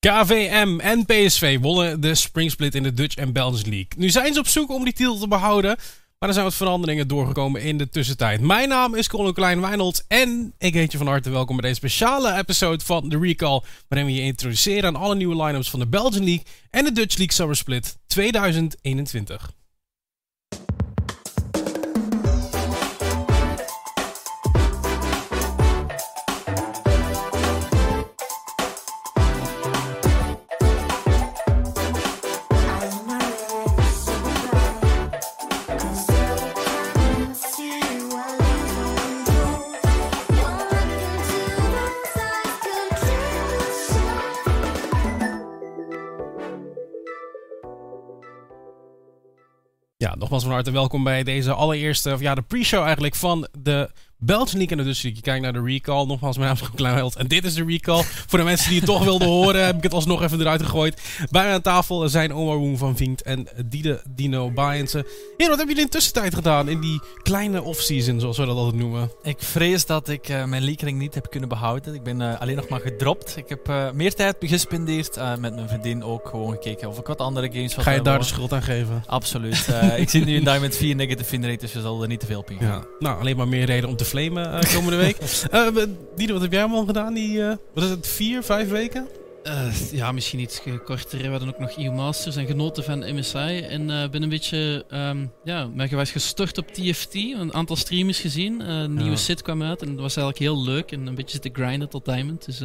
KVM en PSV wonnen de springsplit in de Dutch en Belgian League. Nu zijn ze op zoek om die titel te behouden, maar er zijn wat veranderingen doorgekomen in de tussentijd. Mijn naam is Colin Klein Wijnolds en ik heet je van harte welkom bij deze speciale episode van The Recall, waarin we je introduceren aan alle nieuwe line-ups van de Belgian League en de Dutch League Summer Split 2021. Van harte welkom bij deze allereerste, of ja, de pre-show eigenlijk van de Belgian League en de League. Je kijkt naar de recall. Nogmaals, mijn naam is Klein En dit is de recall. Voor de mensen die het toch wilden horen, heb ik het alsnog even eruit gegooid. Bij mij aan tafel zijn Omar van Vinkt en Diede Dino Bayense. Ja, wat hebben jullie in de tussentijd gedaan in die kleine off-season, zoals we dat altijd noemen? Ik vrees dat ik uh, mijn leakering niet heb kunnen behouden. Ik ben uh, alleen nog maar gedropt. Ik heb uh, meer tijd gespendeerd met mijn vriendin ook gewoon gekeken of ik wat andere games had. Ga je daar de schuld aan geven? Absoluut. ik zit nu in Diamond 4 negative win rate, dus je zal er niet te veel op. Ja. Nou, alleen maar meer reden om te flamen uh, komende week. Uh, Diede, wat heb jij allemaal gedaan? Die, uh, wat is het, vier, vijf weken? ja, misschien iets korter. We hadden ook nog EU Masters en genoten van MSI. En ben een beetje, um, ja, ben geweest gestort op TFT. Een aantal streamers gezien. een nieuwe set kwam uit en dat was eigenlijk heel leuk. En een beetje zitten grinden tot Diamond. Dus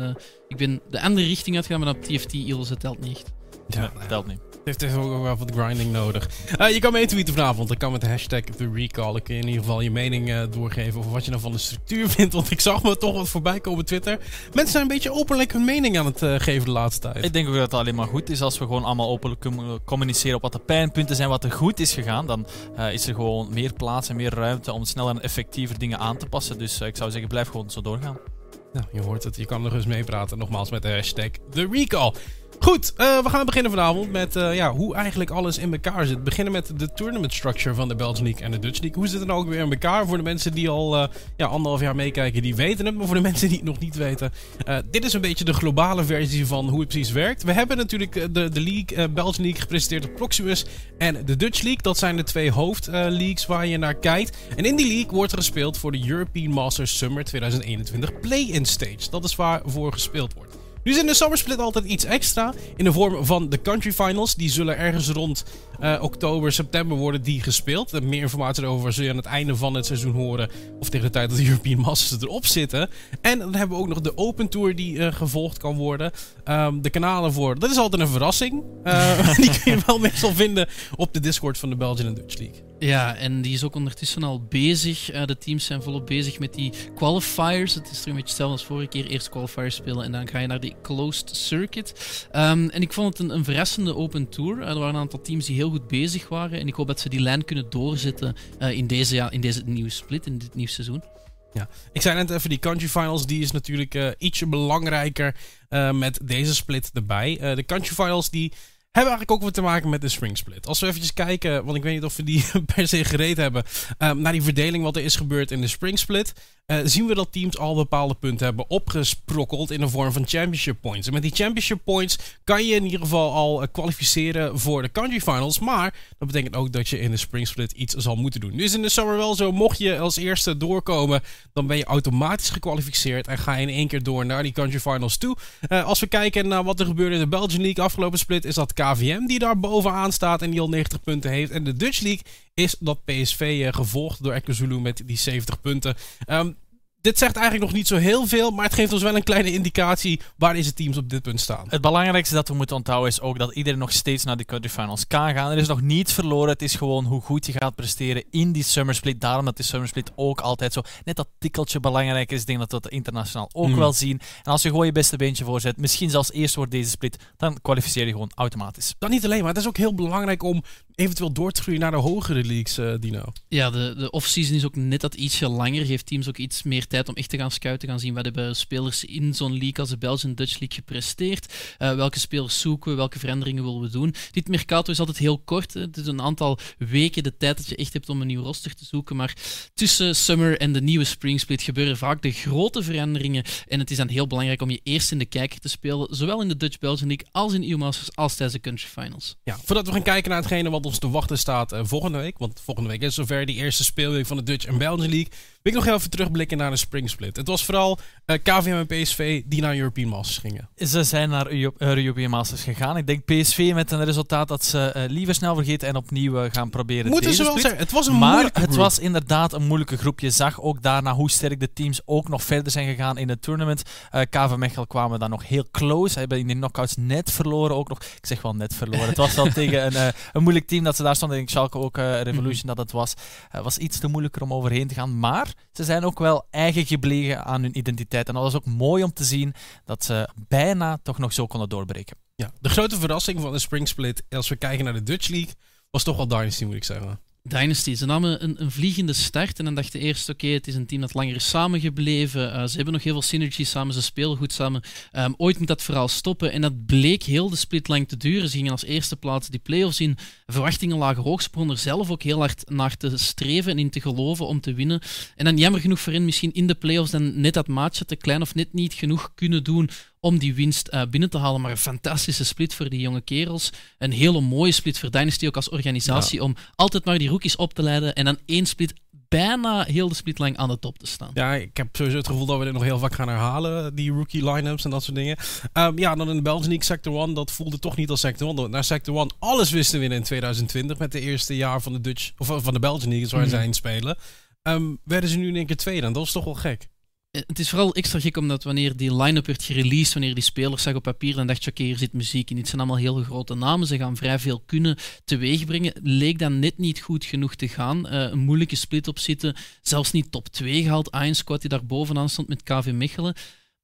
ik ben de andere richting uitgegaan, maar op TFT het telt niet echt. Ja, telt niet heeft echt ook wel wat grinding nodig. Uh, je kan mee tweeten vanavond. Dan kan met de hashtag The Recall. Ik in ieder geval je mening uh, doorgeven over wat je nou van de structuur vindt. Want ik zag me toch wat voorbij komen op Twitter. Mensen zijn een beetje openlijk hun mening aan het uh, geven de laatste tijd. Ik denk ook dat het alleen maar goed is als we gewoon allemaal openlijk communiceren op wat de pijnpunten zijn, wat er goed is gegaan. Dan is er gewoon meer plaats en meer ruimte om sneller en effectiever dingen aan te passen. Dus ik zou zeggen, blijf gewoon zo doorgaan. Nou, je hoort het. Je kan nog eens meepraten. Nogmaals met de hashtag The Recall. Goed, uh, we gaan beginnen vanavond met uh, ja, hoe eigenlijk alles in elkaar zit. We beginnen met de tournament structure van de Belgian League en de Dutch League. Hoe zit het nou ook weer in elkaar? Voor de mensen die al uh, ja, anderhalf jaar meekijken, die weten het. Maar voor de mensen die het nog niet weten. dit is een beetje de globale versie van hoe het precies werkt. We hebben natuurlijk de, de League, Belgian League gepresenteerd op Proximus en de Dutch League. Dat zijn de twee hoofdleagues waar je naar kijkt. En in die league wordt er gespeeld voor de European Masters Summer 2021 Play-in Stage. Dat is waarvoor gespeeld wordt. Nu is in de Split altijd iets extra. In de vorm van de Country Finals. Die zullen ergens rond uh, oktober, september worden die gespeeld. meer informatie erover zul je aan het einde van het seizoen horen. Of tegen de tijd dat de European Masters erop zitten. En dan hebben we ook nog de Open Tour die uh, gevolgd kan worden. Um, de kanalen voor. Dat is altijd een verrassing. Die kun je wel meestal vinden op de Discord van de Belgian Dutch League. Ja, en die is ook ondertussen al bezig. de teams zijn volop bezig met die qualifiers. Het is er een beetje hetzelfde als vorige keer. Eerst qualifiers spelen en dan ga je naar die closed circuit. Um, en ik vond het een, een verrassende open tour. er waren een aantal teams die heel goed bezig waren. En ik hoop dat ze die lijn kunnen doorzetten uh, in, deze, ja, in deze nieuwe split, in dit nieuwe seizoen. Ja, ik zei net even, die country finals, die is natuurlijk uh, ietsje belangrijker uh, met deze split erbij. de country finals, die hebben eigenlijk ook wat te maken met de spring split. Als we eventjes kijken, want ik weet niet of we die per se gereed hebben, naar die verdeling wat er is gebeurd in de spring split. Uh, zien we dat teams al bepaalde punten hebben opgesprokkeld in de vorm van championship points. En met die championship points kan je in ieder geval al uh, kwalificeren voor de country finals. Maar dat betekent ook dat je in de spring split iets zal moeten doen. Nu is in de summer wel zo, mocht je als eerste doorkomen, dan ben je automatisch gekwalificeerd en ga je in één keer door naar die country finals toe. Uh, als we kijken naar wat er gebeurde in de Belgian League afgelopen split, is dat KVM die daar bovenaan staat en die al 90 punten heeft. En de Dutch League is dat PSV gevolgd door Ekkezulu met die 70 punten. Um, dit zegt eigenlijk nog niet zo heel veel, maar het geeft ons wel een kleine indicatie waar deze teams op dit punt staan. Het belangrijkste dat we moeten onthouden is ook dat iedereen nog steeds naar de quarterfinals kan gaan. Er is nog niets verloren. Het is gewoon hoe goed je gaat presteren in die summer split. Daarom dat die summer split ook altijd zo net dat tikkeltje belangrijk is. Ik denk dat we dat internationaal ook mm. wel zien. En als je gewoon je beste beentje voorzet, misschien zelfs eerst wordt deze split, dan kwalificeer je gewoon automatisch. Dat niet alleen, maar het is ook heel belangrijk om eventueel door te groeien naar de hogere leagues, uh, Dino? Ja, de, de off-season is ook net dat ietsje langer. Geeft teams ook iets meer tijd om echt te gaan scouten, gaan zien wat hebben spelers in zo'n league als de Belgian Dutch League gepresteerd. Uh, welke spelers zoeken we, welke veranderingen willen we doen. Dit mercato is altijd heel kort. Hè. Het is een aantal weken de tijd dat je echt hebt om een nieuw roster te zoeken. Maar tussen summer en de nieuwe spring split gebeuren vaak de grote veranderingen. En het is dan heel belangrijk om je eerst in de kijker te spelen, zowel in de Dutch Belgian League als in EU Masters als tijdens de Country Finals. Ja, voordat we gaan kijken naar hetgene wat ons te wachten staat uh, volgende week, want volgende week is zover die eerste speelweek van de Dutch en Belgian League, ik nog even terugblikken naar de Spring Split. Het was vooral uh, KVM en PSV die naar European Masters gingen. Ze zijn naar European Masters gegaan. Ik denk PSV met een resultaat dat ze uh, liever snel vergeten en opnieuw gaan proberen Moeten ze wel zeggen, het was een maar moeilijke het groep. was inderdaad een moeilijke groep. Je zag ook daarna hoe sterk de teams ook nog verder zijn gegaan in het tournament. Uh, KV Mechelen kwamen dan nog heel close. Ze hebben in de knockouts net verloren ook nog. Ik zeg wel net verloren. het was wel tegen een, uh, een moeilijk team dat ze daar stonden. Ik denk Schalke ook Revolution dat het was. Het was iets te moeilijker om overheen te gaan. Maar ze zijn ook wel eigen gebleven aan hun identiteit. En dat was ook mooi om te zien dat ze bijna toch nog zo konden doorbreken. Ja, de grote verrassing van de Spring Split, als we kijken naar de Dutch League, was toch wel Dynasty, moet ik zeggen. Dynasty. Ze namen een, een vliegende start en dan dachten eerst, oké, het is een team dat langer is samengebleven. Uh, ze hebben nog heel veel synergy samen, ze spelen goed samen. Um, ooit moet dat verhaal stoppen en dat bleek heel de split lang te duren. Ze gingen als eerste plaats die play-offs in. Verwachtingen lagen hoog. Ze er zelf ook heel hard naar te streven en in te geloven om te winnen. En dan jammer genoeg voor hen misschien in de play-offs dan net dat maatje te klein of net niet genoeg kunnen doen om die winst uh, binnen te halen. Maar een fantastische split voor die jonge kerels. Een hele mooie split voor Dynasty ook als organisatie ja. om altijd maar die rookies op te leiden en dan één split bijna heel de split lang aan de top te staan. Ja, ik heb sowieso het gevoel dat we dit nog heel vaak gaan herhalen, die rookie line-ups en dat soort dingen. Um, ja, dan in de Belgian League Sector 1, dat voelde toch niet als Sector 1. Naar Sector 1 alles wisten winnen in 2020 met de eerste jaar van de Dutch, of van de Belgian League, waar mm -hmm. zij in spelen. Um, werden ze nu in één keer tweede en dat was toch wel gek. Het is vooral extra gek omdat wanneer die line-up werd gereleased, wanneer die spelers zag op papier, dan dacht je, oké, hier zit muziek in. Het zijn allemaal heel grote namen, ze gaan vrij veel kunnen teweegbrengen. Leek dan net niet goed genoeg te gaan. Uh, een moeilijke split op zitten, zelfs niet top 2 gehaald. Iron Squad die daar bovenaan stond met KV Mechelen.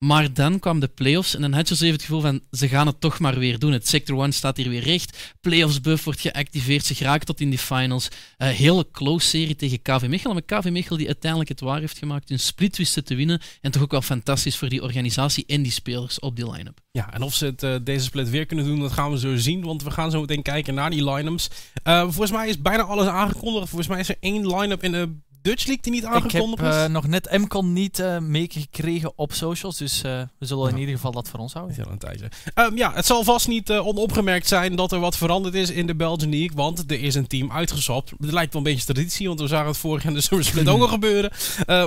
Maar dan kwam de playoffs en dan had je zo even het gevoel van ze gaan het toch maar weer doen. Het Sector 1 staat hier weer recht. Playoffs buff wordt geactiveerd. Ze geraken tot in die finals. Uh, hele close serie tegen KV Mechelen. Maar KV Mechelen die uiteindelijk het waar heeft gemaakt. Hun split wisten te winnen. En toch ook wel fantastisch voor die organisatie en die spelers op die line-up. Ja, en of ze het uh, deze split weer kunnen doen, dat gaan we zo zien. Want we gaan zo meteen kijken naar die line-ups. Uh, volgens mij is bijna alles aangekondigd. Volgens mij is er één line-up in de Dutch League die niet aangekondigd Ik heb uh, nog net MCON niet uh, meegekregen op socials, dus uh, we zullen in ieder geval dat voor ons houden. Ja, een tijdje. Um, ja, het zal vast niet onopgemerkt zijn dat er wat veranderd is in de Belgian League, want er is een team uitgesapt. Het lijkt wel een beetje traditie, want we zagen het vorig jaar in de Summer Split ook al gebeuren.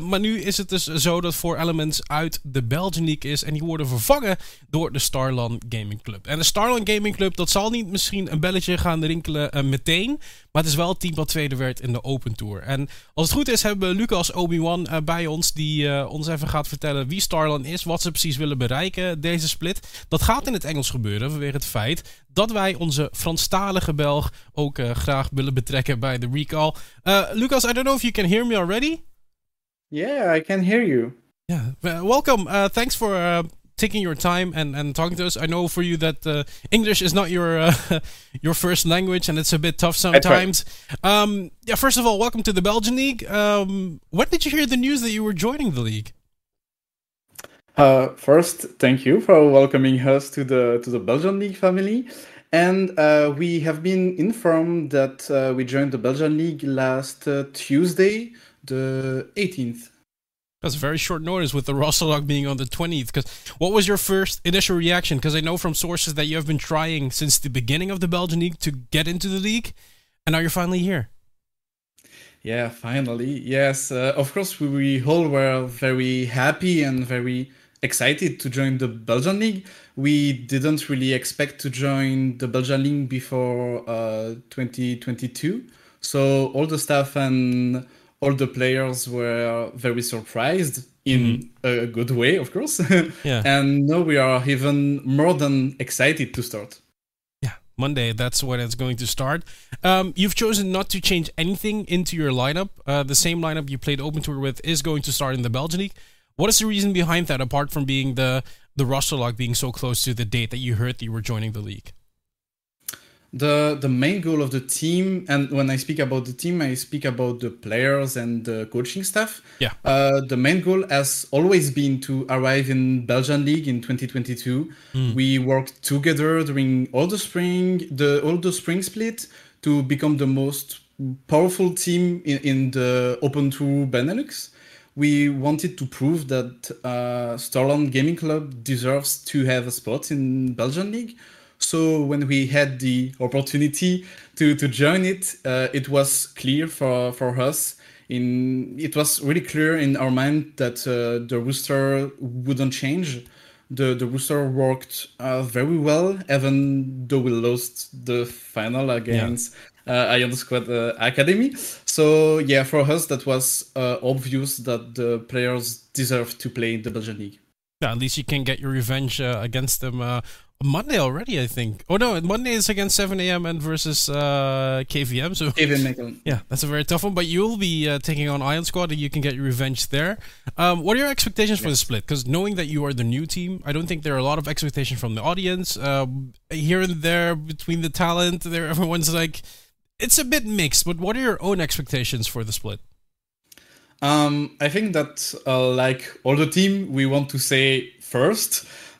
maar nu is het dus zo dat Four Elements uit de Belgian League is en die worden vervangen door de Starland Gaming Club. En de Starland Gaming Club, dat zal niet misschien een belletje gaan rinkelen meteen, maar het is wel het team wat tweede werd in de Open Tour. En als het goed is, hebben we Lucas Obi-Wan uh, bij ons, die uh, ons even gaat vertellen wie Starland is, wat ze precies willen bereiken, deze split. Dat gaat in het Engels gebeuren, vanwege het feit dat wij onze Franstalige Belg ook uh, graag willen betrekken bij de recall. Lucas, I don't know if you can hear me already. Yeah, I can hear you. Yeah, welcome. thanks for taking your time and, and talking to us. I know for you that uh, English is not your uh, your first language and it's a bit tough sometimes. Um, yeah, first of all, welcome to the Belgian League. Um, when did you hear the news that you were joining the league? Uh, first, thank you for welcoming us to the to the Belgian League family. And uh, we have been informed that uh, we joined the Belgian League last uh, Tuesday, the 18th. That's a very short notice with the roster lock being on the 20th. Because what was your first initial reaction? Because I know from sources that you have been trying since the beginning of the Belgian league to get into the league, and now you're finally here. Yeah, finally. Yes, uh, of course, we, we all were very happy and very excited to join the Belgian league. We didn't really expect to join the Belgian league before uh, 2022. So all the staff and all the players were very surprised in mm-hmm. a good way, of course. yeah. And now we are even more than excited to start. Yeah, Monday, that's when it's going to start. Um, you've chosen not to change anything into your lineup. Uh, the same lineup you played Open Tour with is going to start in the Belgian League. What is the reason behind that, apart from being the, the roster lock being so close to the date that you heard that you were joining the league? The the main goal of the team and when i speak about the team i speak about the players and the coaching staff Yeah. uh, the main goal has always been to arrive in belgian league in 2022 we worked together during all the spring the all the spring split to become the most powerful team in, in the open tour benelux we wanted to prove that uh, Starland Gaming Club deserves to have a spot in Belgian League. So when we had the opportunity to, to join it, uh, it was clear for, for us. In it was really clear in our mind that uh, the rooster wouldn't change. The the rooster worked uh, very well, even though we lost the final against uh, Ion Squad uh, Academy. So yeah, for us that was uh, obvious that the players deserve to play in the Belgian league. Yeah, at least you can get your revenge uh, against them uh, Monday already, I think. Oh no, Monday is against 7 a.m. and versus uh, KVM. So Mechelen. yeah, that's a very tough one. But you'll be uh, taking on Ion Squad, and you can get your revenge there. Um, what are your expectations for the split? Because knowing that you are the new team, I don't think there are a lot of expectations from the audience. Um, here and there between the talent, there everyone's like, it's a bit mixed. But what are your own expectations for the split? Um, I think that uh, like all the team, we want to say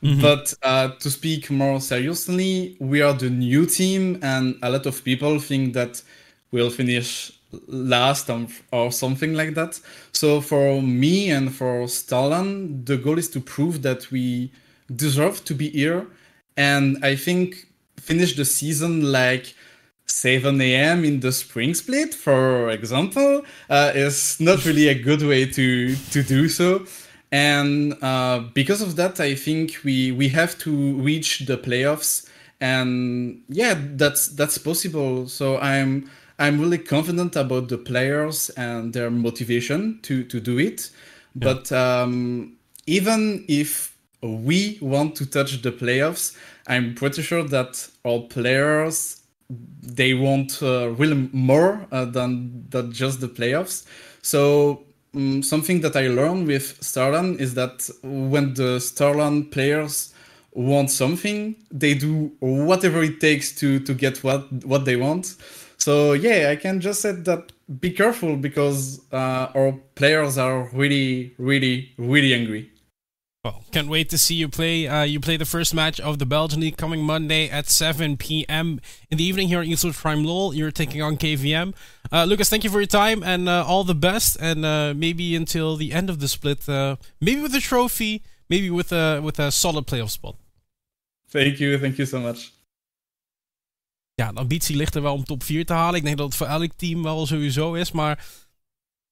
1st but uh, to speak more seriously, we are the new team, and a lot of people think that we'll finish last or something like that. So for me and for Starland, the goal is to prove that we deserve to be here, and I think finish the season like 7 a.m. in the spring split, for example, uh, is not really a good way to to do so. And uh, because of that, I think we we have to reach the playoffs, and yeah, that's that's possible. So I'm I'm really confident about the players and their motivation to to do it. But um, even if we want to touch the playoffs, I'm pretty sure that our players they want uh, really more uh, than than just the playoffs. So um, something that I learned with Starland is that when the Starland players want something, they do whatever it takes to to get what what they want. So yeah, I can just say that be careful because uh, our players are really, really, really angry. Well, can't wait to see you play. Uh, you play the first match of the Belgian League coming Monday at 7 p.m. in the evening here at Eastwood Prime LOL. You're taking on KVM. Uh, Lucas, thank you for your time and uh, all the best. And uh, maybe until the end of the split, uh, maybe with a trophy, maybe with a with a solid playoff spot. Thank you, thank you so much. Ja, de ambitie ligt er wel om top 4 te halen. Ik denk dat het voor elk team wel sowieso is. Maar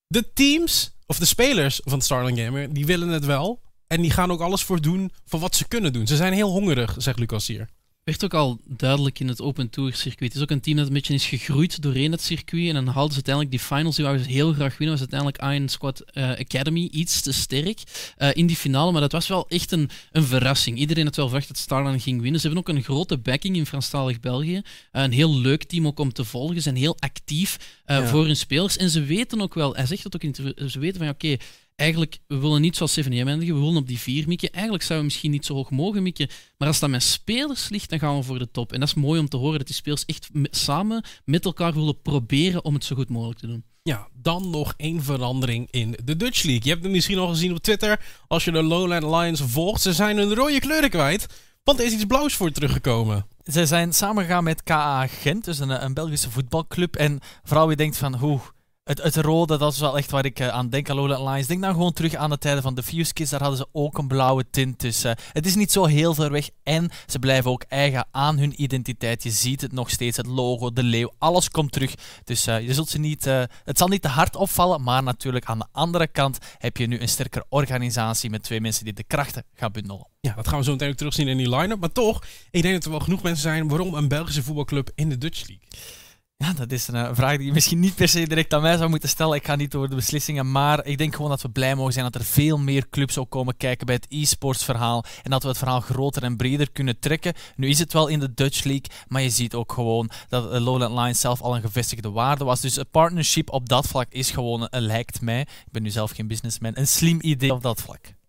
de teams, of de spelers van Starling Gamer, die willen het wel. En die gaan ook alles voor doen voor wat ze kunnen doen. Ze zijn heel hongerig, zegt Lucas hier. werd ook al duidelijk in het Open Tour circuit. Het is ook een team dat een beetje is gegroeid doorheen het circuit. En dan haalden ze uiteindelijk die finals. Die wouden ze heel graag winnen. Was uiteindelijk Iron Squad eh, Academy iets te sterk eh, in die finale. Maar dat was wel echt een, een verrassing. Iedereen had wel verwacht dat Starland ging winnen. Ze hebben ook een grote backing in Franstalig België. Eh, een heel leuk team ook om te volgen. Ze zijn heel actief eh, Ja. voor hun spelers. En ze weten ook wel, hij zegt dat ook in ze weten van oké, eigenlijk, we willen niet zoals 7M eindigen, we willen op die 4 mikken. Eigenlijk zouden we misschien niet zo hoog mogen mikken, maar als dat met spelers ligt, dan gaan we voor de top. En dat is mooi om te horen, dat die spelers echt me- samen met elkaar willen proberen om het zo goed mogelijk te doen. Ja, dan nog één verandering in de Dutch League. Je hebt het misschien al gezien op Twitter. Als je de Lowland Lions volgt, ze zijn hun rode kleuren kwijt. Want er is iets blauws voor teruggekomen. Zij zijn samengegaan met KA Gent, dus een, een Belgische voetbalclub. En vooral wie denkt van, hoe, het, het rode, dat is wel echt waar ik eh, aan denk, aan Lowland Lions. Denk dan gewoon terug aan de tijden van de Fuse Kids, daar hadden ze ook een blauwe tint. Dus het is niet zo heel ver weg. En ze blijven ook eigen aan hun identiteit. Je ziet het nog steeds, het logo, de leeuw, alles komt terug. Dus eh, je zult ze niet, eh, het zal niet te hard opvallen, maar natuurlijk aan de andere kant heb je nu een sterkere organisatie met twee mensen die de krachten gaan bundelen. Ja, dat gaan we zo meteen terugzien in die line-up. Maar toch, ik denk dat er wel genoeg mensen zijn waarom een Belgische voetbalclub in de Dutch League. Ja, dat is een eh, vraag die je misschien niet per se direct aan mij zou moeten stellen. Ik ga niet over de beslissingen, maar ik denk gewoon dat we blij mogen zijn dat er veel meer clubs ook komen kijken bij het e-sports verhaal en dat we het verhaal groter en breder kunnen trekken. Nu is het wel in de Dutch League, maar je ziet ook gewoon dat eh, Lowland Lions zelf al een gevestigde waarde was. Dus een partnership op dat vlak is gewoon, eh, lijkt mij, ik ben nu zelf geen businessman, een slim idee op dat vlak.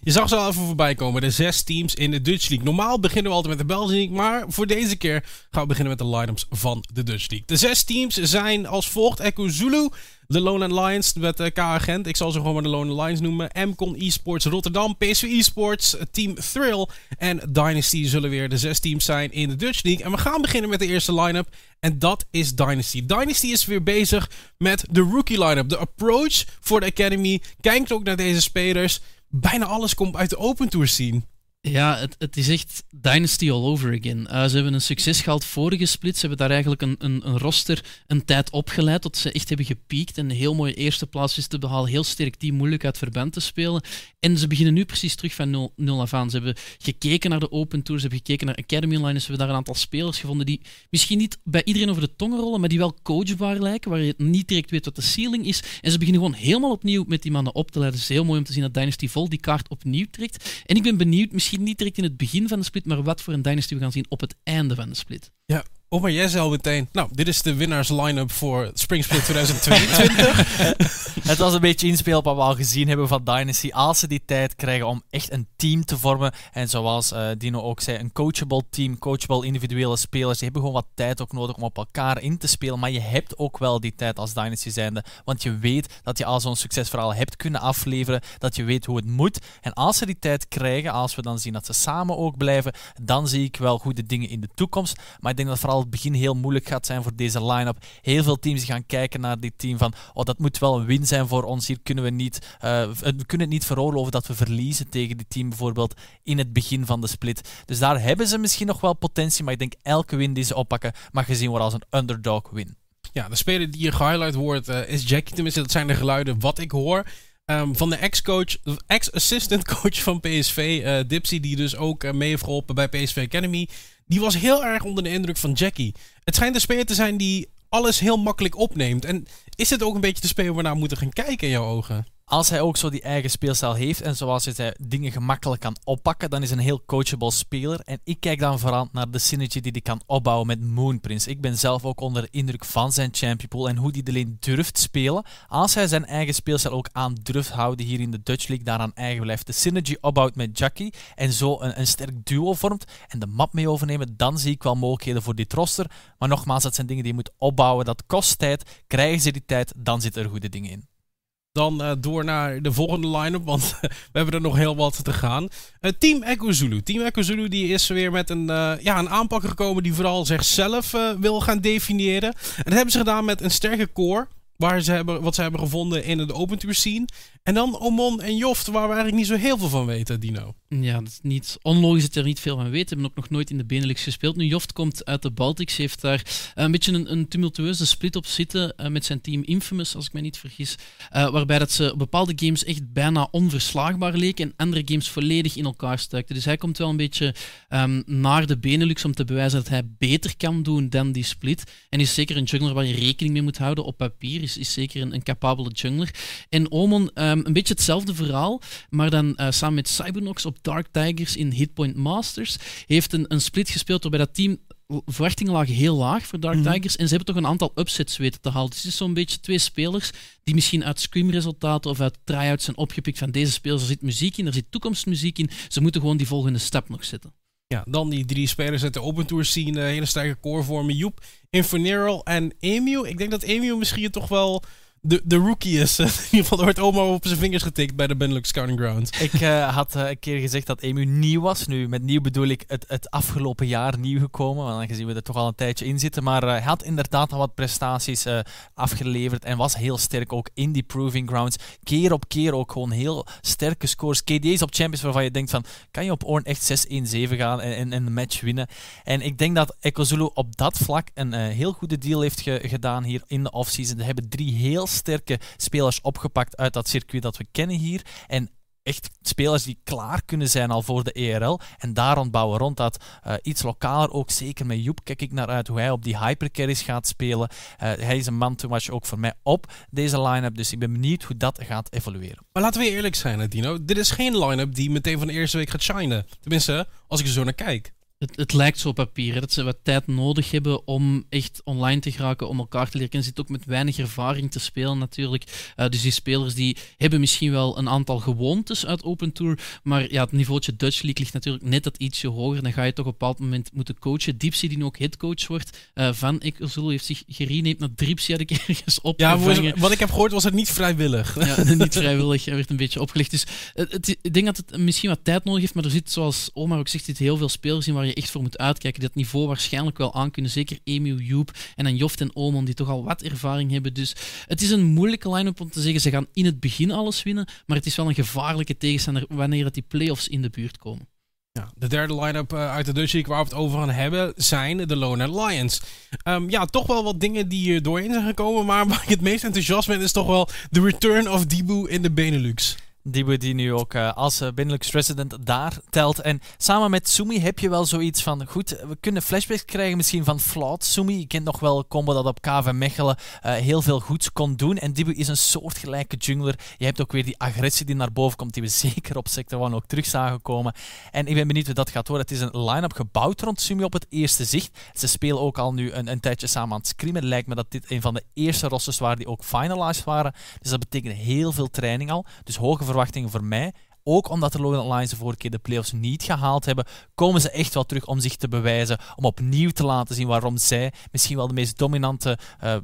Je zag ze al even voorbij komen, de zes teams in de Dutch League. Normaal beginnen we altijd met de Belgian League, maar voor deze keer gaan we beginnen met de line-ups van de Dutch League. De zes teams zijn als volgt: Echo Zulu, de Lone Lions met uh, K-agent. Ik zal ze gewoon maar de Lone Lions noemen. Mcon Esports Rotterdam, PSV Esports, Team Thrill en Dynasty zullen weer de zes teams zijn in de Dutch League. En we gaan beginnen met de eerste line-up. En dat is Dynasty. Dynasty is weer bezig met de rookie line-up. De approach voor de Academy. Kijkt ook naar deze spelers bijna alles komt uit de Open Tour scene. Ja, het, het is echt Dynasty all over again. Uh, ze hebben een succes gehad vorige split. Ze hebben daar eigenlijk een, een, een, roster een tijd opgeleid tot ze echt hebben gepiekt en een heel mooie eerste plaats is te behalen. Heel sterk team, moeilijk uit verband te spelen. En ze beginnen nu precies terug van nul, nul af aan. Ze hebben gekeken naar de Open Tour, ze hebben gekeken naar Academy Line. Ze hebben daar een aantal spelers gevonden die misschien niet bij iedereen over de tongen rollen, maar die wel coachbaar lijken, waar je niet direct weet wat de ceiling is. En ze beginnen gewoon helemaal opnieuw met die mannen op te leiden. Het is heel mooi om te zien dat Dynasty vol die kaart opnieuw trekt. En ik ben benieuwd, misschien niet direct in het begin van de split, maar wat voor een dynasty we gaan zien op het einde van de split. Ja, Oh, maar jij zei al meteen, nou, dit is de winnaars line-up voor Spring Split 2022. het was een beetje inspeel op wat we al gezien hebben van Dynasty. Als ze die tijd krijgen om echt een team te vormen. En zoals uh, Dino ook zei, een coachable team, coachable individuele spelers. Die hebben gewoon wat tijd ook nodig om op elkaar in te spelen. Maar je hebt ook wel die tijd als Dynasty zijnde. Want je weet dat je al zo'n succesverhaal hebt kunnen afleveren. Dat je weet hoe het moet. En als ze die tijd krijgen, als we dan zien dat ze samen ook blijven, dan zie ik wel goede dingen in de toekomst. Maar ik denk dat vooral het begin heel moeilijk gaat zijn voor deze line-up. Heel veel teams gaan kijken naar dit team van, oh, dat moet wel een win zijn voor ons. Hier kunnen we niet, uh, we kunnen het niet veroorloven dat we verliezen tegen dit team bijvoorbeeld in het begin van de split. Dus daar hebben ze misschien nog wel potentie, maar ik denk elke win die ze oppakken mag gezien worden als een underdog win. Ja, de speler die hier gehighlight wordt uh, is Jackie. Tenminste, dat zijn de geluiden wat ik hoor. Um, van de ex-coach, ex-assistant coach van PSV, uh, Dipsy, die dus ook mee heeft geholpen bij PSV Academy die was heel erg onder de indruk van Jackie. Het schijnt een speler te zijn die alles heel makkelijk opneemt. En is het ook een beetje de speler waar we moeten gaan kijken in jouw ogen? Als hij ook zo die eigen speelstijl heeft en zoals hij dingen gemakkelijk kan oppakken, dan is een heel coachable speler. En ik kijk dan vooral naar de synergy die hij kan opbouwen met Moonprince. Ik ben zelf ook onder de indruk van zijn champion pool en hoe hij alleen durft spelen. Als hij zijn eigen speelstijl ook aan durft houden hier in de Dutch League, daaraan eigen blijft. De synergy opbouwt met Jackie en zo een, een sterk duo vormt en de map mee overnemen, dan zie ik wel mogelijkheden voor dit roster. Maar nogmaals, dat zijn dingen die je moet opbouwen. Dat kost tijd. Krijgen ze die tijd, dan zitten er goede dingen in. Dan uh, door naar de volgende line-up, want we hebben er nog heel wat te gaan. Uh, Team Echo Zulu. Team Echo Zulu die is weer met een, uh, ja, een aanpak gekomen die vooral zichzelf wil gaan definiëren. En dat hebben ze gedaan met een sterke core waar ze hebben, wat ze hebben gevonden in de Open Tour scene. En dan Omon en Joft, waar we eigenlijk niet zo heel veel van weten, Dino. Ja, dat is niet onlogisch dat er niet veel van weten. We hebben ook nog nooit in de Benelux gespeeld. Nu, Joft komt uit de Baltics, heeft daar een beetje een, een tumultueuze split op zitten uh, met zijn team Infamous, als ik me niet vergis. Uh, waarbij dat ze bepaalde games echt bijna onverslaagbaar leken en andere games volledig in elkaar stuikten. Dus hij komt wel een beetje um, naar de Benelux om te bewijzen dat hij beter kan doen dan die split. En is zeker een jungler waar je rekening mee moet houden op papier. Is, is zeker een, een capabele jungler. En Omon... Um, Um, een beetje hetzelfde verhaal, maar dan uh, samen met Cybernox op Dark Tigers in Hitpoint Masters. Heeft een, een split gespeeld waarbij dat team verwachtingen lagen heel laag voor Dark mhm. Tigers. En ze hebben toch een aantal upsets weten te halen. Dus het is zo'n beetje twee spelers die misschien uit scrim-resultaten of uit tryouts zijn opgepikt van deze spelers. Er zit muziek in, er zit toekomstmuziek in. Ze moeten gewoon die volgende stap nog zetten. Ja, dan die drie spelers uit de Open Tour zien. Uh, hele sterke core vormen. Joep, Inferneral en Emu. Ik denk dat Emu misschien toch wel de, de rookie is. in ieder geval wordt Omar op zijn vingers getikt bij de Benelux Scouting Ground. Ik uh, had uh, een keer gezegd dat Emu nieuw was. Nu, met nieuw bedoel ik het, het afgelopen jaar nieuw gekomen. Want dan zien we er toch al een tijdje in zitten. Maar uh, hij had inderdaad al wat prestaties afgeleverd. En was heel sterk ook in die Proving Grounds. Keer op keer ook gewoon heel sterke scores. KD's op Champions waarvan je denkt van... Kan je op Orn echt 6-1-7 gaan en, en, een match winnen? En ik denk dat Ekozulu op dat vlak een heel goede deal heeft ge gedaan hier in de offseason. Ze hebben drie heel sterke spelers opgepakt uit dat circuit dat we kennen hier. En echt spelers die klaar kunnen zijn al voor de ERL. En daar rondbouwen rond dat uh, iets lokaler ook. Zeker met Joep kijk ik naar uit hoe hij op die hypercarries gaat spelen. Uh, hij is een man to watch ook voor mij op deze line-up. Dus ik ben benieuwd hoe dat gaat evolueren. Maar laten we eerlijk zijn, Dino. Dit is geen line-up die meteen van de eerste week gaat shinen. Tenminste, als ik er zo naar kijk. Het, het lijkt zo op papier, hè, dat ze wat tijd nodig hebben om echt online te geraken, om elkaar te leren kennen. Ze zitten ook met weinig ervaring te spelen natuurlijk. Uh, dus die spelers die hebben misschien wel een aantal gewoontes uit Open Tour, maar ja, het niveautje Dutch League ligt natuurlijk net dat ietsje hoger. Dan ga je toch op een bepaald moment moeten coachen. Dipsy, die nu ook headcoach wordt uh, van Ekelzul, heeft zich gerenamed naar Dripsy, had ik ergens opgevangen. Ja, wat ik heb gehoord was het niet vrijwillig. Ja, niet vrijwillig, hij werd een beetje opgelegd. Dus het, het, ik denk dat het misschien wat tijd nodig heeft, maar er zit, zoals Omar ook zegt, zit heel veel spelers in waar je echt voor moet uitkijken. Dat niveau waarschijnlijk wel aan kunnen. Zeker Emu, Joep en dan Joft en Omon, die toch al wat ervaring hebben. Dus het is een moeilijke line-up om te zeggen, ze gaan in het begin alles winnen. Maar het is wel een gevaarlijke tegenstander wanneer die playoffs in de buurt komen. Ja, de derde line-up uh, uit de Dutch League waar we het over gaan hebben zijn de Lone Lions. Um, ja, toch wel wat dingen die er doorheen zijn gekomen. Maar waar ik het meest enthousiast ben is toch wel de return of Dibu in de Benelux. Die die nu ook uh, als uh, resident daar telt. En samen met Sumi heb je wel zoiets van, goed, we kunnen flashbacks krijgen misschien van Flout. Sumi, je kent nog wel een combo dat op KV Mechelen uh, heel veel goeds kon doen. En Dibu is een soortgelijke jungler. Je hebt ook weer die agressie die naar boven komt, die we zeker op Sector 1 ook terug zagen komen. En ik ben benieuwd hoe dat gaat worden. Het is een line-up gebouwd rond Sumi op het eerste zicht. Ze spelen ook al nu een, een tijdje samen aan het scrimmen. Het lijkt me dat dit een van de eerste rosters waren die ook finalized waren. Dus dat betekent heel veel training al. Dus hoge verwachtingen verwachtingen voor mij. Ook omdat de Logan Alliance de vorige keer de playoffs niet gehaald hebben, komen ze echt wel terug om zich te bewijzen. Om opnieuw te laten zien waarom zij misschien wel de meest dominante uh,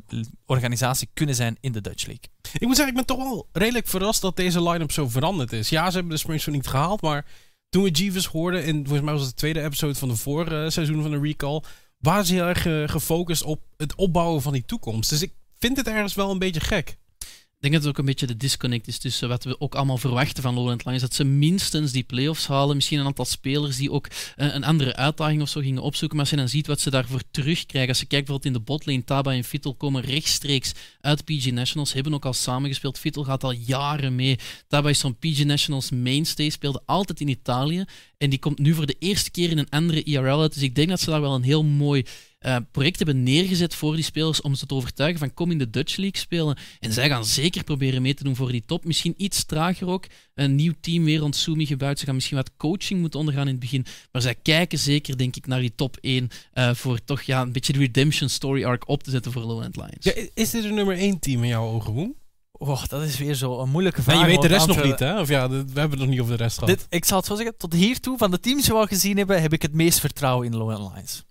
organisatie kunnen zijn in de Dutch League. Ik moet zeggen, ik ben toch wel redelijk verrast dat deze line-up zo veranderd is. Ja, ze hebben de Springs niet gehaald, maar toen we Jeeves hoorden, in volgens mij was het de tweede episode van de vorige seizoen van de Recall, waren ze heel erg uh, gefocust op het opbouwen van die toekomst. Dus ik vind het ergens wel een beetje gek. Ik denk dat het ook een beetje de disconnect is tussen wat we ook allemaal verwachten van Lowland Lions. Dat ze minstens die play-offs halen. Misschien een aantal spelers die ook uh, een andere uitdaging of zo gingen opzoeken. Maar als je dan ziet wat ze daarvoor terugkrijgen. Als je kijkt bijvoorbeeld in de botlane, Taba en Fittel komen rechtstreeks uit PG Nationals. Hebben ook al samengespeeld. Fittel gaat al jaren mee. Taba is zo'n PG Nationals mainstay. Speelde altijd in Italië. En die komt nu voor de eerste keer in een andere IRL uit. Dus ik denk dat ze daar wel een heel mooi uh, project hebben neergezet voor die spelers om ze te overtuigen van kom in de Dutch League spelen. En zij gaan zeker proberen mee te doen voor die top. Misschien iets trager ook. Een nieuw team weer rond Sumi gebouwd. Ze gaan misschien wat coaching moeten ondergaan in het begin. Maar zij kijken zeker, denk ik, naar die top 1 uh, voor toch ja, een beetje de redemption story arc op te zetten voor Lowland Lions. Ja, is dit een nummer 1 team in jouw ogen, Woem? Oh, dat is weer zo een moeilijke vraag. En je weet de rest nog niet, hè? Of ja, we hebben het nog niet over de rest gehad. Dit, ik zal het zo zeggen, tot hiertoe, van de teams die we al gezien hebben, heb ik het meest vertrouwen in Lowland Lions.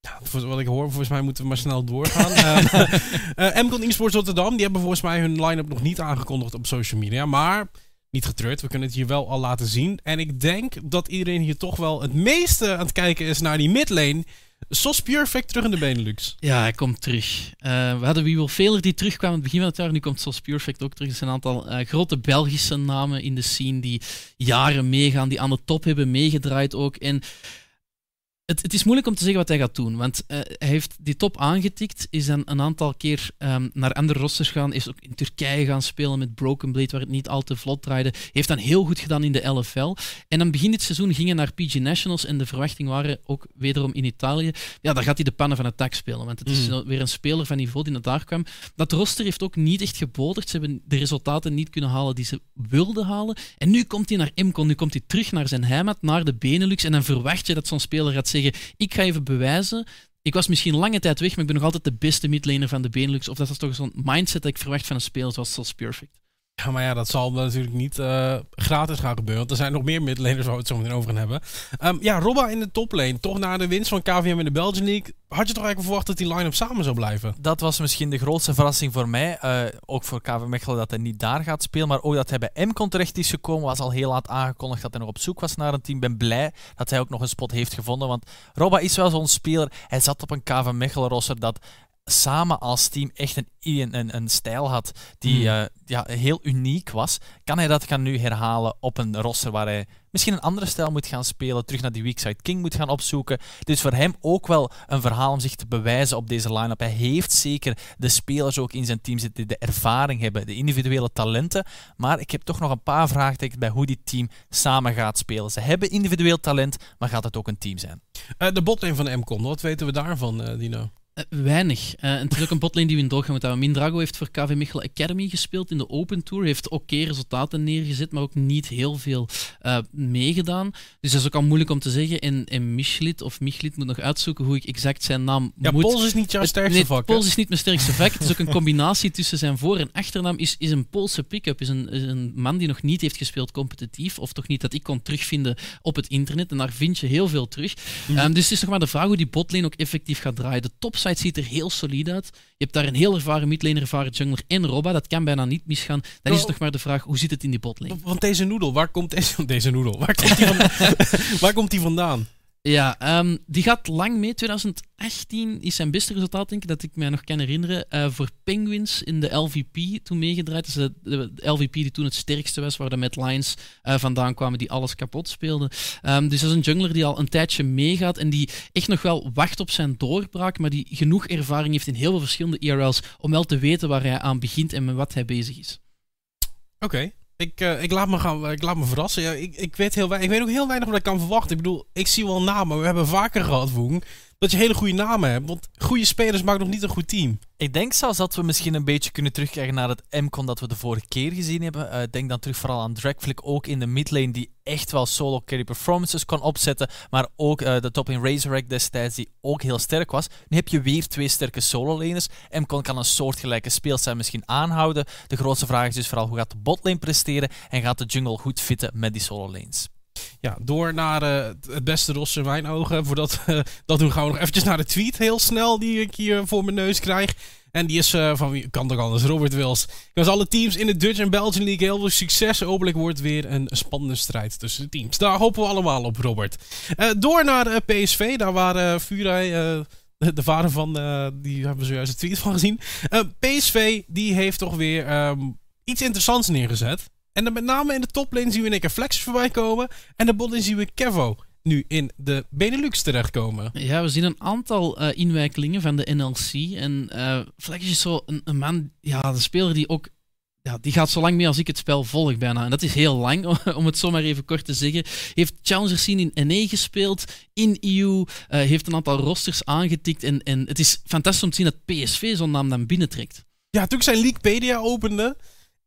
Ja, wat ik hoor, volgens mij moeten we maar snel doorgaan. uh, uh, Mcon Esports Rotterdam, die hebben volgens mij hun line-up nog niet aangekondigd op social media. Maar niet getreurd, we kunnen het hier wel al laten zien. En ik denk dat iedereen hier toch wel het meeste aan het kijken is naar die midlane. Sos Perfect terug in de Benelux. Ja, hij komt terug. Uh, we hadden We Will Failure die terugkwam aan het begin van het jaar. Nu komt Sos Perfect ook terug. Er zijn een aantal uh, grote Belgische namen in de scene die jaren meegaan, die aan de top hebben meegedraaid ook. En het, het, is moeilijk om te zeggen wat hij gaat doen. Want uh, hij heeft die top aangetikt, is dan een aantal keer um, naar andere rosters gegaan, is ook in Turkije gaan spelen met Broken Blade, waar het niet al te vlot draaide. Heeft dan heel goed gedaan in de LFL. En aan begin dit seizoen ging hij naar PG Nationals en de verwachtingen waren ook wederom in Italië. Ja, daar gaat hij de pannen van het tak spelen, want het is mm. weer een speler van niveau die naar daar kwam. Dat roster heeft ook niet echt geboderd. Ze hebben de resultaten niet kunnen halen die ze wilden halen. En nu komt hij naar MCON, nu komt hij terug naar zijn heimat, naar de Benelux. En dan verwacht je dat zo'n speler gaat zeggen ik ga even bewijzen. Ik was misschien lange tijd weg, maar ik ben nog altijd de beste midlaner van de Benelux. Of dat is toch zo'n mindset dat ik verwacht van een speler zoals Perfect. Ja, maar ja, dat zal natuurlijk niet uh, gratis gaan gebeuren. Want er zijn nog meer midlaners waar we het zo meteen over gaan hebben. Um, ja, Robba in de toplane. Toch na de winst van KVM in de Belgian League. Had je toch eigenlijk verwacht dat die line-up samen zou blijven? Dat was misschien de grootste verrassing voor mij. Uh, ook voor KV Mechelen dat hij niet daar gaat spelen. Maar ook dat hij bij MCON terecht is gekomen. Was al heel laat aangekondigd dat hij nog op zoek was naar een team. ben blij dat hij ook nog een spot heeft gevonden. Want Robba is wel zo'n speler. Hij zat op een KV Mechelen roster dat samen als team echt een, een, een stijl had die uh, ja, heel uniek was, kan hij dat gaan nu herhalen op een roster waar hij misschien een andere stijl moet gaan spelen, terug naar die Weekside King moet gaan opzoeken. Dus voor hem ook wel een verhaal om zich te bewijzen op deze line-up. Hij heeft zeker de spelers ook in zijn team zitten die de ervaring hebben, de individuele talenten. Maar ik heb toch nog een paar vraagtekens bij hoe die team samen gaat spelen. Ze hebben individueel talent, maar gaat het ook een team zijn? Uh, de botlane van MCOM, wat weten we daarvan, uh, Dino? Uh, weinig. Uh, en het is ook een botlane die we in doorgaan moeten houden. Mindrago heeft voor KV Mechelen Academy gespeeld in de Open Tour. Heeft oké okay resultaten neergezet, maar ook niet heel veel uh, meegedaan. Dus dat is ook al moeilijk om te zeggen. En, en Michlit, of Michlit moet nog uitzoeken hoe ik exact zijn naam ja, moet... Pools is niet jouw sterkste nee, vak. Pools is niet mijn sterkste vak. Het is ook een combinatie tussen zijn voor- en achternaam. Is, is een Poolse pick-up. Is een, is een man die nog niet heeft gespeeld competitief. Of toch niet dat ik kon terugvinden op het internet. En daar vind je heel veel terug. Mm -hmm. um, dus het is nog maar de vraag hoe die botlane ook effectief gaat draaien. De ziet er heel solide uit. Je hebt daar een heel ervaren midlaner, ervaren jungler en Robba. Dat kan bijna niet misgaan. Dan is het nog maar de vraag, hoe zit het in die botlane? Want deze noedel, waar komt deze, deze noedel? Waar komt die, van, waar komt die vandaan? Ja, um, die gaat lang mee. 2018 is zijn beste resultaat, denk ik, dat ik mij nog kan herinneren. Uh, voor Penguins in de LVP toen meegedraaid. Dus de, de, de, LVP die toen het sterkste was, waar de Mad Lions uh, vandaan kwamen die alles kapot speelden. Um, dus dat is een jungler die al een tijdje meegaat en die echt nog wel wacht op zijn doorbraak, maar die genoeg ervaring heeft in heel veel verschillende IRL's om wel te weten waar hij aan begint en met wat hij bezig is. Oké. Ik, uh, ik, laat me gaan, ik laat me verrassen. Ja, ik, ik, weet heel ik weet ook heel weinig wat ik kan verwachten. Ik bedoel, ik zie wel namen. We hebben vaker gehad, Woeng, dat je hele goede namen hebt. Want goede spelers maken nog niet een goed team. Ik denk zelfs dat we misschien een beetje kunnen terugkijken naar het MCON dat we de vorige keer gezien hebben. Uh, denk dan terug vooral aan Dragflick, ook in de midlane, die echt wel solo carry performances kon opzetten. Maar ook uh, de top in Razorback destijds, die ook heel sterk was. Nu heb je weer twee sterke solo-laners. MCON kan een soortgelijke speelstijl misschien aanhouden. De grootste vraag is dus vooral hoe gaat de botlane presteren en gaat de jungle goed fitten met die solo-lanes. Ja, door naar uh, het beste roster in mijn ogen. Voordat uh, dat doen, gaan we nog eventjes naar de tweet heel snel die ik hier voor mijn neus krijg. En die is uh, van wie kan toch anders? Robert Wils. Ik wens alle teams in de Dutch en Belgian League heel veel succes. Hopelijk wordt weer een spannende strijd tussen de teams. Daar hopen we allemaal op, Robert. Door naar PSV. Daar waren Furai, de, de vader van, die hebben we zojuist een tweet van gezien. PSV die heeft toch weer um, iets interessants neergezet. En dan met name in de toplane zien we een keer Flex voorbij komen. En de botlane zien we Kevo nu in de Benelux terechtkomen. Ja, we zien een aantal uh, inwijkelingen van de NLC. En uh, Flex is zo een, een, man, ja, de speler die ook. Ja, die gaat zo lang mee als ik het spel volg bijna. En dat is heel lang, om het zomaar even kort te zeggen. Heeft Challenger Scene in NE gespeeld, in EU, uh, heeft een aantal rosters aangetikt. En, en het is fantastisch om te zien dat PSV zo'n naam dan binnentrekt. Ja, toen ik zijn Leaguepedia opende,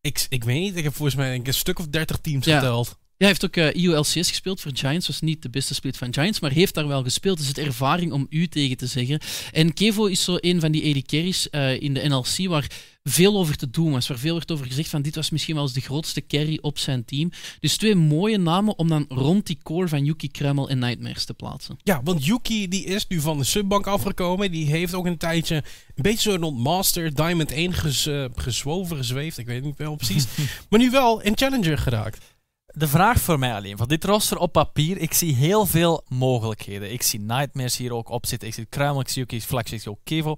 ik, ik weet niet, ik heb volgens mij een stuk of 30 teams ja. geteld. Hij heeft ook uh, EU-LCS gespeeld voor Giants. Was niet de beste split van Giants, maar heeft daar wel gespeeld. Dus het ervaring om u tegen te zeggen. En Kevo is zo een van die AD carries uh, in de NLC waar veel over te doen was. Waar veel werd over gezegd van dit was misschien wel eens de grootste carry op zijn team. Dus twee mooie namen om dan rond die core van Yuki Kremel en Nightmares te plaatsen. Ja, want Yuki die is nu van de subbank afgekomen. Die heeft ook een tijdje een beetje zo rond Master Diamond 1 ges, uh, gezwoven, gezweefd. Ik weet niet wel precies. maar nu wel in Challenger geraakt. De vraag voor mij alleen, van dit roster op papier, ik zie heel veel mogelijkheden. Ik zie Nightmares hier ook op zitten, ik zie Kruimel, ik zie Yuki Flex, ik zie ook Kevo.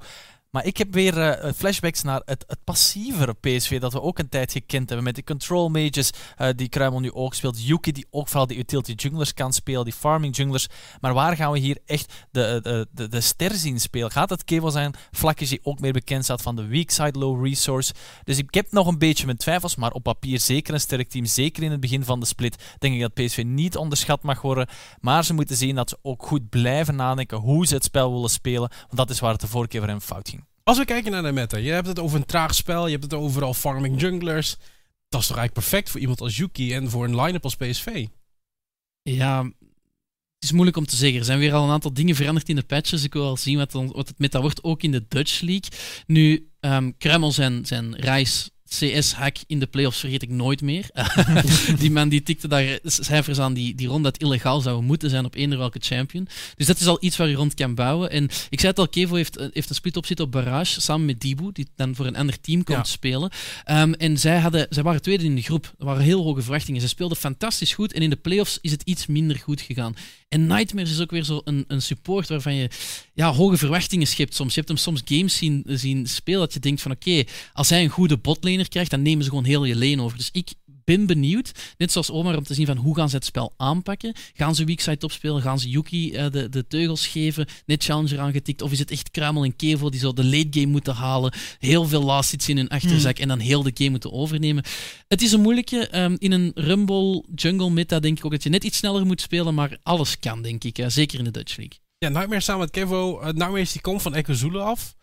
Maar ik heb weer uh, flashbacks naar het, het passievere PSV dat we ook een tijd gekend hebben. Met de control mages uh, die Kruimel nu ook speelt. Yuki die ook vooral die utility junglers kan spelen. Die farming junglers. Maar waar gaan we hier echt de, de, de, ster zien spelen? Gaat het Kevo zijn? Vlakjes die ook meer bekend staat van de weak side low resource. Dus ik heb nog een beetje mijn twijfels. Maar op papier zeker een sterk team. Zeker in het begin van de split. Denk ik dat PSV niet onderschat mag worden. Maar ze moeten zien dat ze ook goed blijven nadenken hoe ze het spel willen spelen. Want dat is waar het de vorige keer voor hem fout ging. Als we kijken naar de meta, je hebt het over een traag spel, je hebt het overal farming junglers. Dat is toch eigenlijk perfect voor iemand als Yuki en voor een line-up als PSV? Ja, het is moeilijk om te zeggen. Er zijn weer al een aantal dingen veranderd in de patches. Ik wil wel zien wat, wat het meta wordt, ook in de Dutch League. Nu, um, Kremel zijn, zijn reis CS-hack in de playoffs vergeet ik nooit meer. die man die tikte daar cijfers aan die, die rond dat illegaal zou moeten zijn op eender welke champion. Dus dat is al iets waar je rond kan bouwen. En ik zei het al, Kevo heeft, heeft een split op zitten op Barrage samen met Dibu, die dan voor een ander team komt ja. spelen. Um, en zij, hadden, zij waren tweede in de groep. Er waren heel hoge verwachtingen. Ze speelden fantastisch goed en in de playoffs is het iets minder goed gegaan. En Nightmares is ook weer zo een, een support waarvan je ja, hoge verwachtingen schept soms. Je hebt hem soms games zien, zien spelen dat je denkt van oké, okay, als hij een goede botlaner krijgt, dan nemen ze gewoon heel je lane over. Dus ik ben benieuwd, net zoals Omar, om te zien van hoe gaan ze het spel aanpakken. Gaan ze weakside opspelen? Gaan ze Yuki uh, de, de teugels geven? Net Challenger aangetikt? Of is het echt Kruimel en Kevo die zo de late game moeten halen? Heel veel last hits in hun achterzak mm. en dan heel de game moeten overnemen. Het is een moeilijke. Um, in een Rumble Jungle meta denk ik ook dat je net iets sneller moet spelen, maar alles kan, denk ik. Uh, zeker in de Dutch League. Ja, Nightmare samen met Kevo. Uh, Nightmares die komt van Echo af.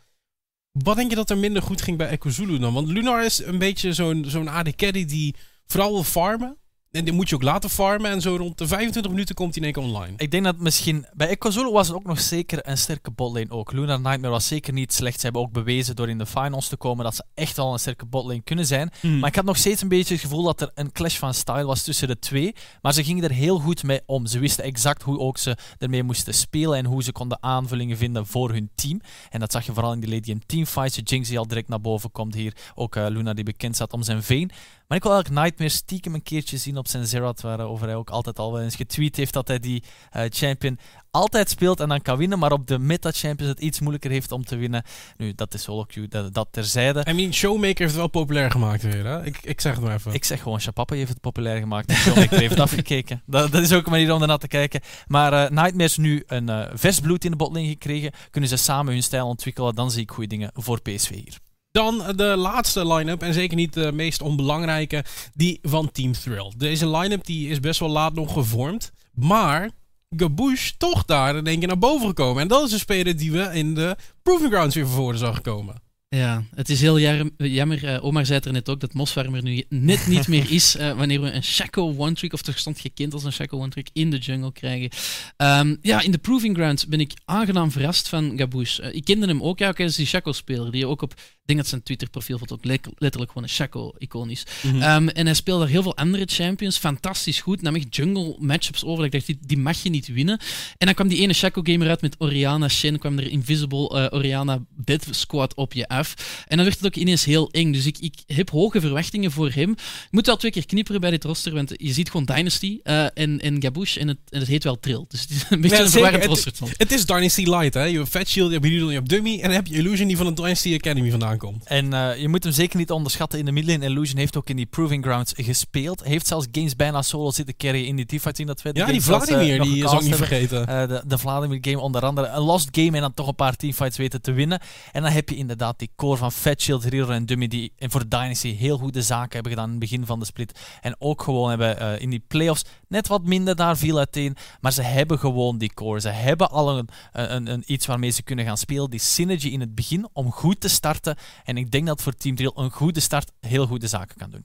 Wat denk je dat er minder goed ging bij Echo dan? Want Lunar is een beetje zo'n zo'n AD die vooral wil farmen. En die moet je ook laten farmen. En zo rond de 25 minuten komt hij in één keer online. Ik denk dat misschien... Bij Echo Zulu was het ook nog zeker een sterke botlane ook. Lunar Nightmare was zeker niet slecht. Ze hebben ook bewezen door in de finals te komen dat ze echt al een sterke botlane kunnen zijn. Hmm. Maar ik had nog steeds een beetje het gevoel dat er een clash van style was tussen de twee. Maar ze gingen er heel goed mee om. Ze wisten exact hoe ook ze ermee moesten spelen en hoe ze konden aanvullingen vinden voor hun team. En dat zag je vooral in die Lady in teamfights. Jinx die al direct naar boven komt hier. Ook uh, Luna die bekend staat om zijn veen. Maar ik wil eigenlijk Nightmare stiekem een keertje zien op zijn Zerat, waarover hij ook altijd al eens getweet heeft dat hij die uh, champion altijd speelt en dan kan winnen, maar op de meta-champions het iets moeilijker heeft om te winnen. Nu, dat is solo queue, dat, dat terzijde. I mean, Showmaker heeft het wel populair gemaakt weer, hè? Ik, ik zeg het maar even. Ik zeg gewoon, Chapappe heeft het populair gemaakt en Showmaker heeft het afgekeken. Dat, dat, is ook een manier om ernaar te kijken. Maar uh, Nightmares nu een uh, vers bloed in de botlane gekregen, kunnen ze samen hun stijl ontwikkelen, dan zie ik goede dingen voor PSV hier. Dan de laatste line-up, en zeker niet de meest onbelangrijke, die van Team Thrill. Deze line-up die is best wel laat nog gevormd, maar Gabouche toch daar in één keer naar boven gekomen. En dat is een speler die we in de Proving Grounds weer voor zag komen. Ja, het is heel jammer. Uh, Omar zei het er net ook dat Mosfarm er nu net niet meer is. Uh, wanneer we een Shaco One Trick, of toch stond gekend als een Shaco One Trick, in de jungle krijgen. Um, ja, in de Proving Grounds ben ik aangenaam verrast van Gabouche. Uh, ik kende hem ook, ja, ook als die Shaco-speler, die ook op denk dat zijn Twitter-profiel ook letterlijk gewoon een Shaco-icoon is. Mm -hmm. um, en hij speelde daar heel veel andere champions. Fantastisch goed. Nam echt jungle matchups over. Ik dacht, die, die mag je niet winnen. En dan kwam die ene Shaco-gamer uit met Oriana Shen. kwam er Invisible uh, Oriana Dead Squad op je af. En dan werd het ook ineens heel eng. Dus ik, ik heb hoge verwachtingen voor hem. Ik moet wel twee keer knipperen bij dit roster. Want je ziet gewoon Dynasty uh, en, en Gabouche. En het, en het heet wel Trill. Dus het is een beetje ja, een verwarrend roster. Het, het is Dynasty Light. Hè? Je hebt Fat Shield, je hebt Beedle, je hebt Dummy. En dan heb je Illusion die van de Dynasty Academy vandaan komt. En uh, je moet hem zeker niet onderschatten in de midlane. Illusion heeft ook in die Proving Grounds gespeeld. Heeft zelfs games bijna solo zitten carryen in die teamfight in dat we Ja, die Vladimir, uh, die is ook niet vergeten. Uh, de, de Vladimir game onder andere. Een lost game en dan toch een paar teamfights weten te winnen. En dan heb je inderdaad die core van Fat Shield, Riro en Dummy die en voor Dynasty heel goede zaken hebben gedaan in het begin van de split. En ook gewoon hebben in die playoffs net wat minder daar viel uiteen. Maar ze hebben gewoon die core. Ze hebben al een, een, een, iets waarmee ze kunnen gaan spelen. Die synergy in het begin om goed te starten. En ik denk dat voor Team Drill een goede start heel goede zaken kan doen.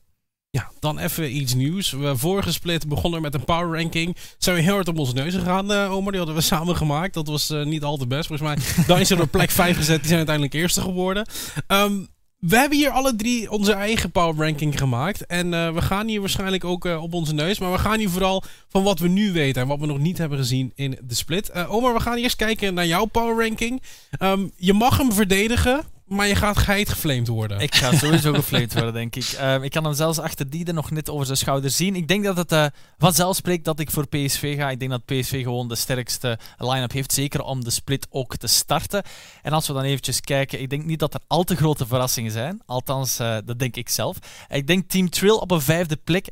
Ja, dan even iets nieuws. We vorige split begonnen met een power ranking. Zijn we heel hard op onze neus gegaan, uh, Omar. Die hadden we samen gemaakt. Dat was uh, niet al te best. Volgens mij dan is er op plek 5 gezet. Die zijn uiteindelijk eerste geworden. Um, we hebben hier alle drie onze eigen power ranking gemaakt. En uh, we gaan hier waarschijnlijk ook uh, op onze neus. Maar we gaan hier vooral van wat we nu weten en wat we nog niet hebben gezien in de split. Uh, Omar, we gaan eerst kijken naar jouw power ranking. Um, je mag hem verdedigen. Maar je gaat geit geflamed worden. Ik ga sowieso geflamed worden, denk ik. Uh, ik kan hem zelfs achter die er nog net over zijn schouder zien. Ik denk dat het uh, vanzelf spreekt dat ik voor PSV ga. Ik denk dat PSV gewoon de sterkste line-up heeft. Zeker om de split ook te starten. En als we dan eventjes kijken. Ik denk niet dat er al te grote verrassingen zijn. Althans, uh, dat denk ik zelf. Ik denk Team Trill op een vijfde plek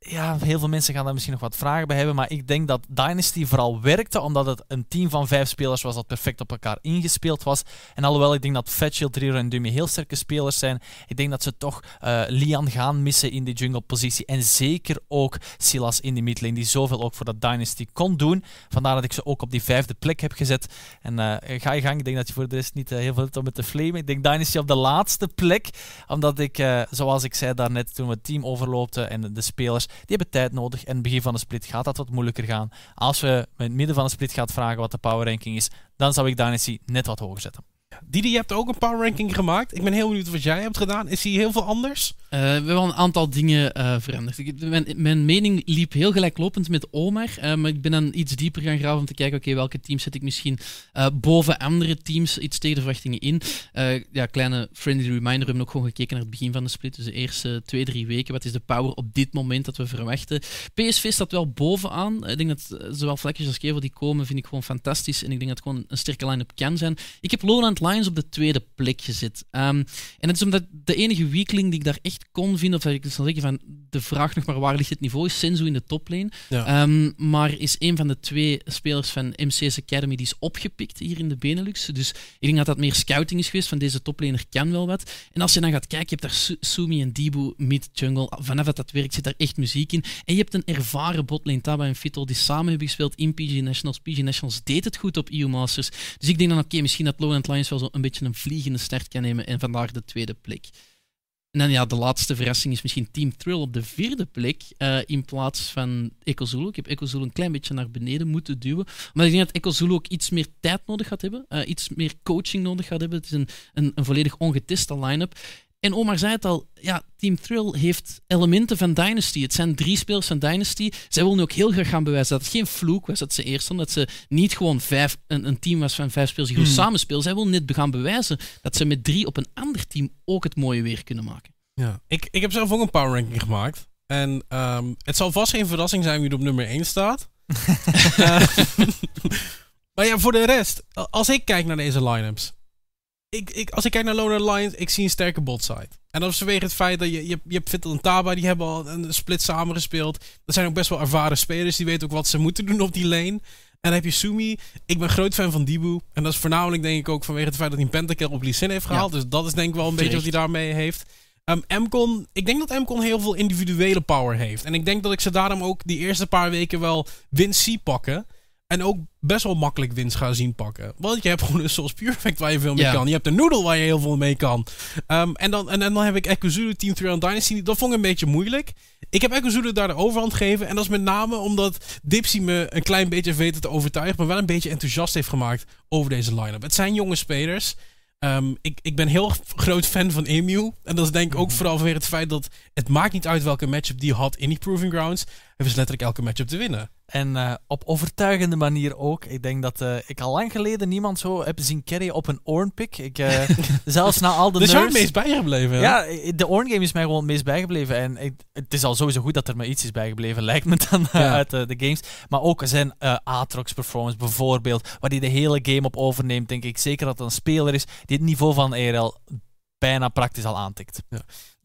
ja, heel veel mensen gaan daar misschien nog wat vragen bij hebben. Maar ik denk dat Dynasty vooral werkte omdat het een team van vijf spelers was dat perfect op elkaar ingespeeld was. En alhoewel ik denk dat Fatshield, Riro en Dummy heel sterke spelers zijn, ik denk dat ze toch uh, Lian gaan missen in die jungle positie. En zeker ook Silas in die midlane, die zoveel ook voor dat Dynasty kon doen. Vandaar dat ik ze ook op die vijfde plek heb gezet. En uh, ga je gang, ik denk dat je voor de rest niet uh, heel veel hebt om met te flamen. Ik denk Dynasty op de laatste plek, omdat ik, zoals ik zei daarnet, toen we het team overloopten en de spelers die hebben tijd nodig. En het begin van de split gaat dat wat moeilijker gaan. Als we in het midden van de split gaan vragen wat de power ranking is, dan zou ik Dynasty net wat hoger zetten. Didi, je hebt ook een power ranking gemaakt. Ik ben heel benieuwd wat jij hebt gedaan. Is die heel veel anders? Uh, we hebben een aantal dingen uh, veranderd. Mijn, mijn, mening liep heel gelijklopend met Omar. Uh, maar ik ben dan iets dieper gaan graven om te kijken, oké, welke teams zet ik misschien boven andere teams iets tegen de verwachtingen in. ja, kleine friendly reminder, we hebben ook gewoon gekeken naar het begin van de split. Dus de eerste twee, drie weken. Wat is de power op dit moment dat we verwachten? PSV staat wel bovenaan. Ik denk dat zowel Vlekjes als Kevel die komen, vind ik gewoon fantastisch. En ik denk dat het gewoon een sterke line-up kan zijn. Ik heb Lowland Lions op de tweede plek gezet. Um, en het is omdat de enige weakling die ik daar echt echt kon vinden, of dat ik zal zeggen van de vraag nog maar waar ligt het niveau, is Senzu in de toplane. Ja. Ehm, maar is een van de twee spelers van MC's Academy die is opgepikt hier in de Benelux. Dus ik denk dat dat meer scouting is geweest van deze toplaner kan wel wat. En als je dan gaat kijken, je hebt daar Su- Sumi en Dibu mid-jungle. Vanaf dat dat werkt zit daar echt muziek in. En je hebt een ervaren botlane, Taba en Fittel, die samen hebben gespeeld in PG Nationals. PG Nationals deed het goed op EU Masters. Dus ik denk dan, oké, misschien dat Lowland Lions wel zo een beetje een vliegende start kan nemen en vandaar de tweede plek. En dan ja, de laatste verrassing is misschien Team Thrill op de vierde plek eh, in plaats van Echo Zulu. Ik heb Echo Zulu een klein beetje naar beneden moeten duwen. Maar ik denk dat Echo Zulu ook iets meer tijd nodig gaat hebben. eh, iets meer coaching nodig gaat hebben. Het is een, een, een volledig ongeteste line-up. En Omar zei het al, ja, Team Thrill heeft elementen van Dynasty. Het zijn drie spelers van Dynasty. Zij willen ook heel graag gaan bewijzen dat het geen vloek was dat ze eerst stonden. Dat ze niet gewoon vijf, een, een team was van vijf spelers die goed Hmm. samenspelen. Zij willen net gaan bewijzen dat ze met drie op een ander team ook het mooie weer kunnen maken. Ja. Ik, ik heb zelf ook een power ranking gemaakt. En ehm, het zal vast geen verrassing zijn wie er op nummer 1 staat. Eh, maar ja, voor de rest, als ik kijk naar deze line-ups. Ik, ik, als ik kijk naar Loner Lions, ik zie een sterke botside. En dat is vanwege het feit dat je, je, je hebt Vittel en Taba, die hebben al een split samengespeeld. Dat zijn ook best wel ervaren spelers, die weten ook wat ze moeten doen op die lane. En dan heb je Sumi. Ik ben groot fan van Dibu. En dat is voornamelijk denk ik ook vanwege het feit dat hij een pentakill op Lee Sin heeft gehaald. Dus dat is denk ik wel een beetje wat hij daarmee heeft. Mcon, ik denk dat Mcon heel veel individuele power heeft. En ik denk dat ik ze daarom ook die eerste paar weken wel zie pakken. En ook best wel makkelijk wins gaan zien pakken. Want je hebt gewoon een Souls Perfect waar je veel mee kan. Je hebt een Noodle waar je heel veel mee kan. Ehm, en, dan, en, en dan heb ik Ekuzulu Team 3 on Dynasty. Dat vond ik een beetje moeilijk. Ik heb Ekuzulu daar de overhand gegeven. En dat is met name omdat Dipsy me een klein beetje heeft weten te overtuigen. Maar wel een beetje enthousiast heeft gemaakt over deze line-up. Het zijn jonge spelers. Ehm, ik, ik ben heel groot fan van Emu. En dat is denk ik ook vooral vanwege het feit dat het maakt niet uit welke matchup die had in die Proving Grounds. Wist letterlijk elke matchup te winnen. En eh, op overtuigende manier ook. Ik denk dat eh, ik al lang geleden niemand zo heb zien carryen op een Ornpick. Ik, eh, zelfs na al de Dus jou het meest bijgebleven. Ja, de Orn game is mij gewoon het meest bijgebleven. En ik- het is al sowieso goed dat er me iets is bijgebleven, lijkt me dan Ja. uit de games. Maar ook zijn Aatrox performance bijvoorbeeld, waar hij de hele game op overneemt, denk ik zeker dat het een speler is die het niveau van ERL bijna praktisch al aantikt.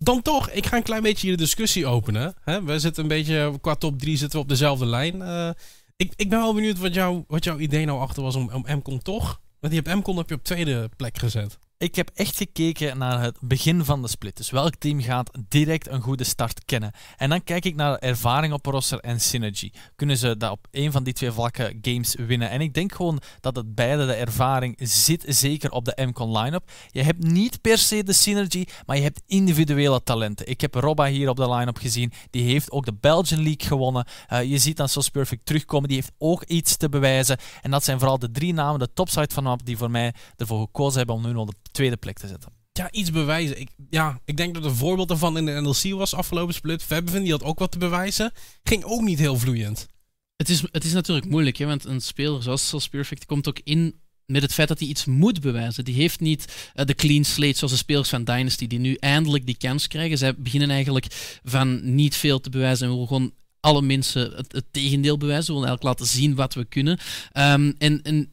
Dan toch, ik ga een klein beetje hier de discussie openen. Hè? We zitten een beetje, qua top 3 zitten we op dezelfde lijn. Eh, ik, ik ben wel benieuwd wat, wat jouw idee nou achter was om, om MCON toch... Want je hebt MCON heb je op tweede plek gezet. Ik heb echt gekeken naar het begin van de split. Dus welk team gaat direct een goede start kennen? En dan kijk ik naar ervaring op roster en synergy. Kunnen ze dat op een van die twee vlakken games winnen? En ik denk gewoon dat het beide de ervaring zit, zeker op de MCON line-up. Je hebt niet per se de synergy, maar je hebt individuele talenten. Ik heb Robba hier op de line-up gezien. Die heeft ook de Belgian League gewonnen. Eh, je ziet dan Sos Perfect terugkomen. Die heeft ook iets te bewijzen. En dat zijn vooral de drie namen, de topside van de map, die voor mij ervoor gekozen hebben om nu op de tweede plek te zetten. Ja, iets bewijzen. Ik, ja, ik denk dat een voorbeeld daarvan in de NLC was afgelopen split. Fabvin, die had ook wat te bewijzen. Ging ook niet heel vloeiend. Het is, het is natuurlijk moeilijk, hè, want een speler zoals Souls Perfect komt ook in met het feit dat hij iets moet bewijzen. Die heeft niet eh, de clean slate zoals de spelers van Dynasty, die nu eindelijk die kans krijgen. Zij beginnen eigenlijk van niet veel te bewijzen en willen gewoon alle mensen het, het tegendeel bewijzen. We willen eigenlijk laten zien wat we kunnen. Ehm, en, en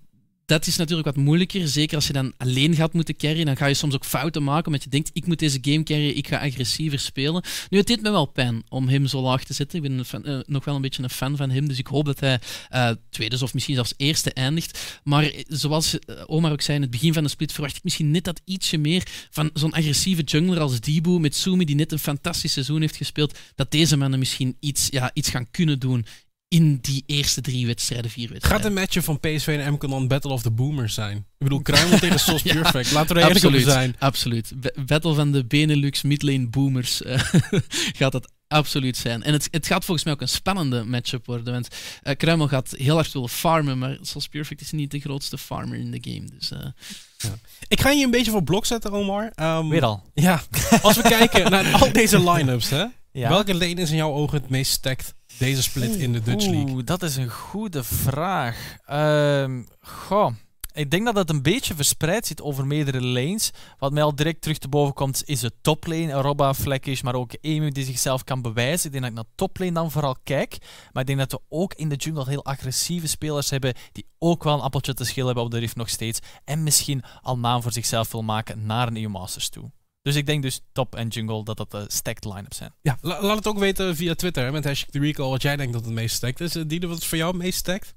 dat is natuurlijk wat moeilijker. Zeker als je dan alleen gaat moeten carryen. Dan ga je soms ook fouten maken. Omdat je denkt, ik moet deze game carryen. Ik ga agressiever spelen. Nu, het deed me wel pijn om hem zo laag te zetten. Ik ben eh, nog wel een beetje een fan van hem. Dus ik hoop dat hij eh, tweede of misschien zelfs eerste eindigt. Maar eh, zoals Omar ook zei in het begin van de split, verwacht ik misschien net dat ietsje meer van zo'n agressieve jungler als Dibu met Sumi, die net een fantastisch seizoen heeft gespeeld. Dat deze mannen misschien iets, ja, iets gaan kunnen doen in die eerste drie wedstrijden, vier Gaat wedstrijden. een matchup van PSV en MCON dan Battle of the Boomers zijn? Ik bedoel, Kruimel tegen Sos Ja, Perfect. Laten we er eerlijk over absoluut. zijn. Absoluut. Ba- Battle van de Benelux midlane boomers eh, gaat dat absoluut zijn. En het, het gaat volgens mij ook een spannende matchup worden. Want eh Kruimel gaat heel hard willen farmen, maar Souls Perfect is niet de grootste farmer in de game. Dus eh, Ik ga je een beetje voor blok zetten, Omar. Ehm, Weer al. Ja, als we kijken naar al deze line-ups, hè? Ja. Welke lane is in jouw ogen het meest stacked deze split in de Dutch League? Oeh, dat is een goede vraag. Ehm goh. Ik denk dat het een beetje verspreid zit over meerdere lanes. Wat mij al direct terug te boven komt, is de toplane. Robba, Fleckish, maar ook Emu die zichzelf kan bewijzen. Ik denk dat ik naar toplane dan vooral kijk. Maar ik denk dat we ook in de jungle heel agressieve spelers hebben die ook wel een appeltje te schillen hebben op de Rift nog steeds. En misschien al naam voor zichzelf wil maken naar een EU Masters toe. Dus ik denk dus top en jungle dat dat de stacked line-up zijn. Ja, la- laat het ook weten via Twitter met hashtag The Recall wat jij denkt dat het meest stekt is. Uh, wat is voor jou het meest stekt?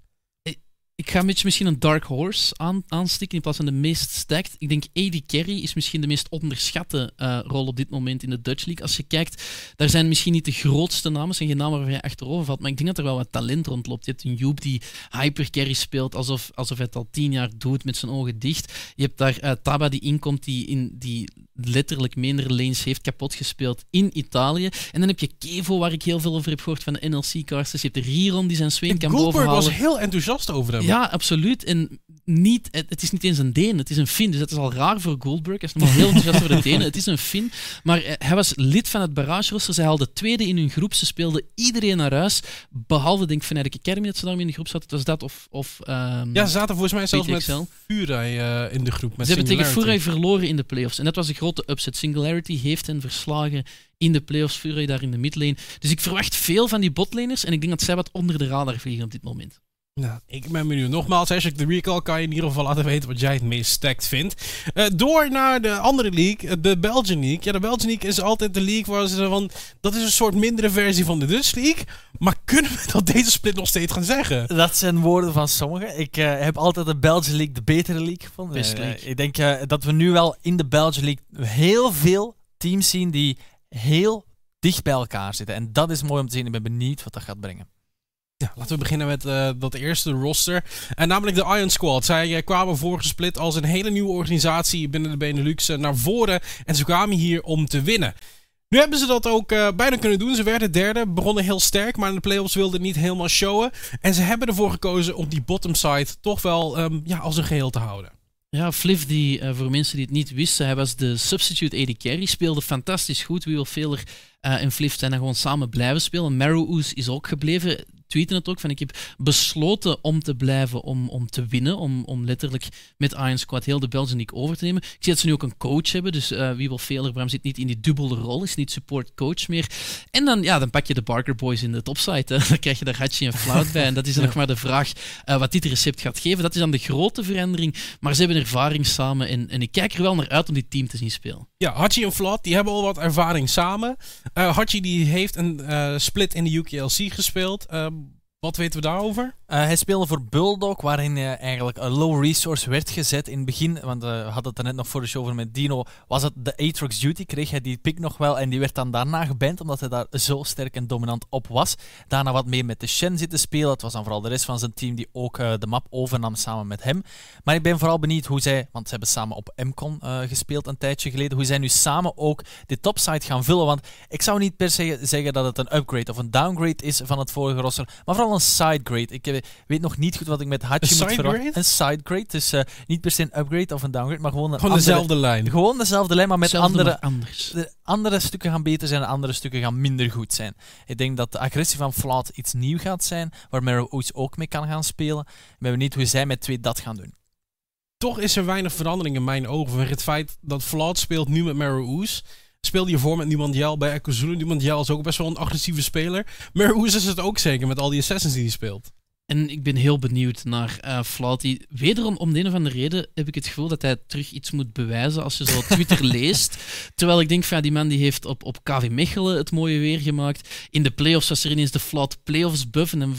Ik ga een beetje misschien een dark horse aan, aanstikken in plaats van de meest stacked. Ik denk AD Carry is misschien de meest onderschatte uh, rol op dit moment in de Dutch League. Als je kijkt, daar zijn misschien niet de grootste namen, zijn geen namen waar je achterover valt, maar ik denk dat er wel wat talent rondloopt. Je hebt een Joop die hyper carry speelt alsof, alsof hij het al tien jaar doet met zijn ogen dicht. Je hebt daar uh, Taba die inkomt, die, in, die letterlijk minder lanes heeft kapot gespeeld in Italië. En dan heb je Kevo, waar ik heel veel over heb gehoord van de NLC-casters. Je hebt de Riron die zijn swing kan Goldberg bovenhalen. was heel enthousiast over hem. Ja, absoluut. En niet, het, het, is niet eens een Deen, het is een Fin. Dus dat is al raar voor Goldberg. Hij is nog heel enthousiast over de Denen. Het is een Fin. Maar eh, hij was lid van het barrage roster. Zij haalden tweede in hun groep. Ze speelden iedereen naar huis. Behalve, denk ik, Fnatic Academy dat ze daarmee in de groep zaten. Het was dat of... of um, ja, ze zaten volgens mij zelfs met Furai uh, in de groep. Met ze hebben tegen. Furai verloren in de playoffs. En dat was een grote upset. Singularity heeft hen verslagen in de playoffs. Furai daar in de midlane. Dus ik verwacht veel van die botlaners. En ik denk dat zij wat onder de radar vliegen op dit moment. Nou, ik ben benieuwd. Nogmaals, hashtag de recall kan je in ieder geval laten weten wat jij het meest stacked vindt. Uh, door naar de andere league, de Belgian League. Ja, de Belgian League is altijd de league waar ze van... Dat is een soort mindere versie van de Dutch League. Maar kunnen we dat deze split nog steeds gaan zeggen? Dat zijn woorden van sommigen. Ik uh, heb altijd de Belgian League de betere league gevonden. Uh, ik denk dat we nu wel in de Belgian League heel veel teams zien die heel dicht bij elkaar zitten. En dat is mooi om te zien. Ik ben benieuwd wat dat gaat brengen. Ja, laten we beginnen met uh, dat eerste roster. En namelijk de Iron Squad. Zij uh, kwamen voorgesplit als een hele nieuwe organisatie binnen de Benelux uh, naar voren. En ze kwamen hier om te winnen. Nu hebben ze dat ook bijna kunnen doen. Ze werden derde, begonnen heel sterk, maar in de playoffs wilden niet helemaal showen. En ze hebben ervoor gekozen om die bottom side toch wel um, ja, als een geheel te houden. Ja, Fliff, die, voor mensen die het niet wisten, hij was de substitute AD carry, speelde fantastisch goed. Wie wil Veler uh, en Fliff zijn dan gewoon samen blijven spelen. Marrow Oos is ook gebleven. Tweeten het ook van ik heb besloten om te blijven, om, om te winnen, om, om letterlijk met Iron Squad heel de Belgian League over te nemen. Ik zie dat ze nu ook een coach hebben, dus uh, wie wil Veler, Bram zit niet in die dubbele rol, is niet support coach meer. En dan, ja, dan pak je de Barker Boys in de topside, hè. dan krijg je daar Hachi en Flout bij. En dat is ja. nog maar de vraag uh, wat dit recept gaat geven. Dat is dan de grote verandering, maar ze hebben ervaring samen en, en ik kijk er wel naar uit om dit team te zien spelen. Ja, Hachi en Flat, die hebben al wat ervaring samen. Uh, Hachi die heeft een uh, split in de UKLC gespeeld. Uh, wat weten we daarover? Uh, hij speelde voor Bulldog, waarin uh, eigenlijk een low resource werd gezet in het begin. Want uh, we hadden het er net nog voor de show over met Dino. Was het de Atrox Duty? Kreeg hij die pick nog wel? En die werd dan daarna geband, omdat hij daar zo sterk en dominant op was. Daarna wat meer met de Shen zitten spelen. Het was dan vooral de rest van zijn team die ook uh, de map overnam samen met hem. Maar ik ben vooral benieuwd hoe zij, want ze hebben samen op MCON gespeeld een tijdje geleden, hoe zij nu samen ook de topside gaan vullen. Want ik zou niet per se zeggen dat het een upgrade of een downgrade is van het vorige roster, maar vooral een sidegrade. Ik uh, weet nog niet goed wat ik met Hachi moet verwachten. Een sidegrade, dus uh, niet per se een upgrade of een downgrade, maar gewoon een gewoon andere, dezelfde lijn. Gewoon dezelfde lijn, maar met Zelfde andere, anders. de andere stukken gaan beter zijn en andere stukken gaan minder goed zijn. Ik denk dat de agressie van Flat iets nieuw gaat zijn, waar Marrow ook mee kan gaan spelen. Ik ben benieuwd hoe zij met twee dat gaan doen. Toch is er weinig verandering in mijn ogen vanwege het feit dat Flat speelt nu met Marrow Oos speelde hiervoor met Niemand Jel bij Echo Zulu. Niemand Jel is ook best wel een agressieve speler. Maar hoe is het ook zeker met al die assassins die hij speelt? En ik ben heel benieuwd naar uh, Flouty. Wederom, om de een of andere reden, heb ik het gevoel dat hij terug iets moet bewijzen als je zo Twitter leest. Terwijl ik denk, van, ja, die man die heeft op, op KV Mechelen het mooie weer gemaakt. In de playoffs was er ineens de Flout Playoffs buff. En dan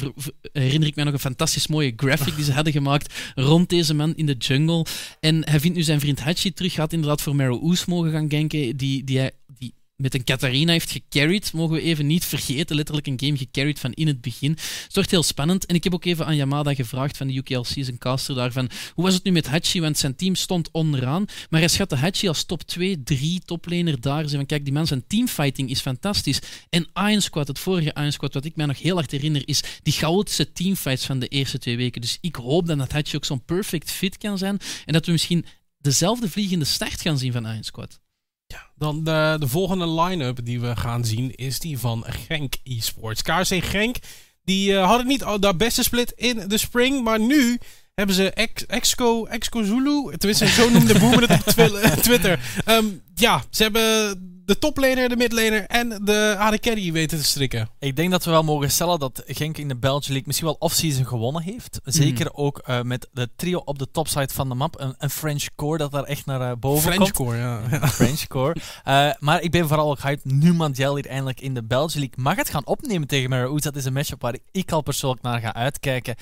herinner ik mij nog een fantastisch mooie graphic die ze hadden gemaakt rond deze man in de jungle. En hij vindt nu zijn vriend Hachi terug. Gaat inderdaad voor Marrow Oos mogen gaan ganken, die, die hij... Met een Katarina heeft gecarried, mogen we even niet vergeten. Letterlijk een game gecarried van in het begin. Het wordt heel spannend. En ik heb ook even aan Yamada gevraagd van de UKLC, zijn caster daarvan. Hoe was het nu met Hachi? Want zijn team stond onderaan. Maar hij schatte Hachi als top 2, 3 toplaner daar. Zei van kijk, die man zijn teamfighting is fantastisch. En Iron Squad, het vorige Iron Squad, wat ik mij nog heel hard herinner, is die chaotische teamfights van de eerste twee weken. Dus ik hoop dan dat Hachi ook zo'n perfect fit kan zijn. En dat we misschien dezelfde vliegende start gaan zien van Iron Squad. Ja, dan de, de volgende line-up die we gaan zien is die van Genk Esports. KRC Genk, die uh, hadden niet de beste split in de spring, maar nu hebben ze ex, Exco, Exco Zulu, tenminste zo noemde Boomer het op Twitter. Um, ja, ze hebben de toplaner, de midlaner en de AD Carry weten te strikken. Ik denk dat we wel mogen stellen dat Genk in de Belgian League misschien wel off-season gewonnen heeft. Zeker ook uh, met de trio op de topside van de map. Een, een French core dat daar echt naar uh, boven French komt. Core, ja. French core. Uh, maar ik ben vooral ook hyped nu Mandiel hier eindelijk in de Belgian League mag het gaan opnemen tegen Maraouz. Dat is een matchup waar ik al persoonlijk naar ga uitkijken.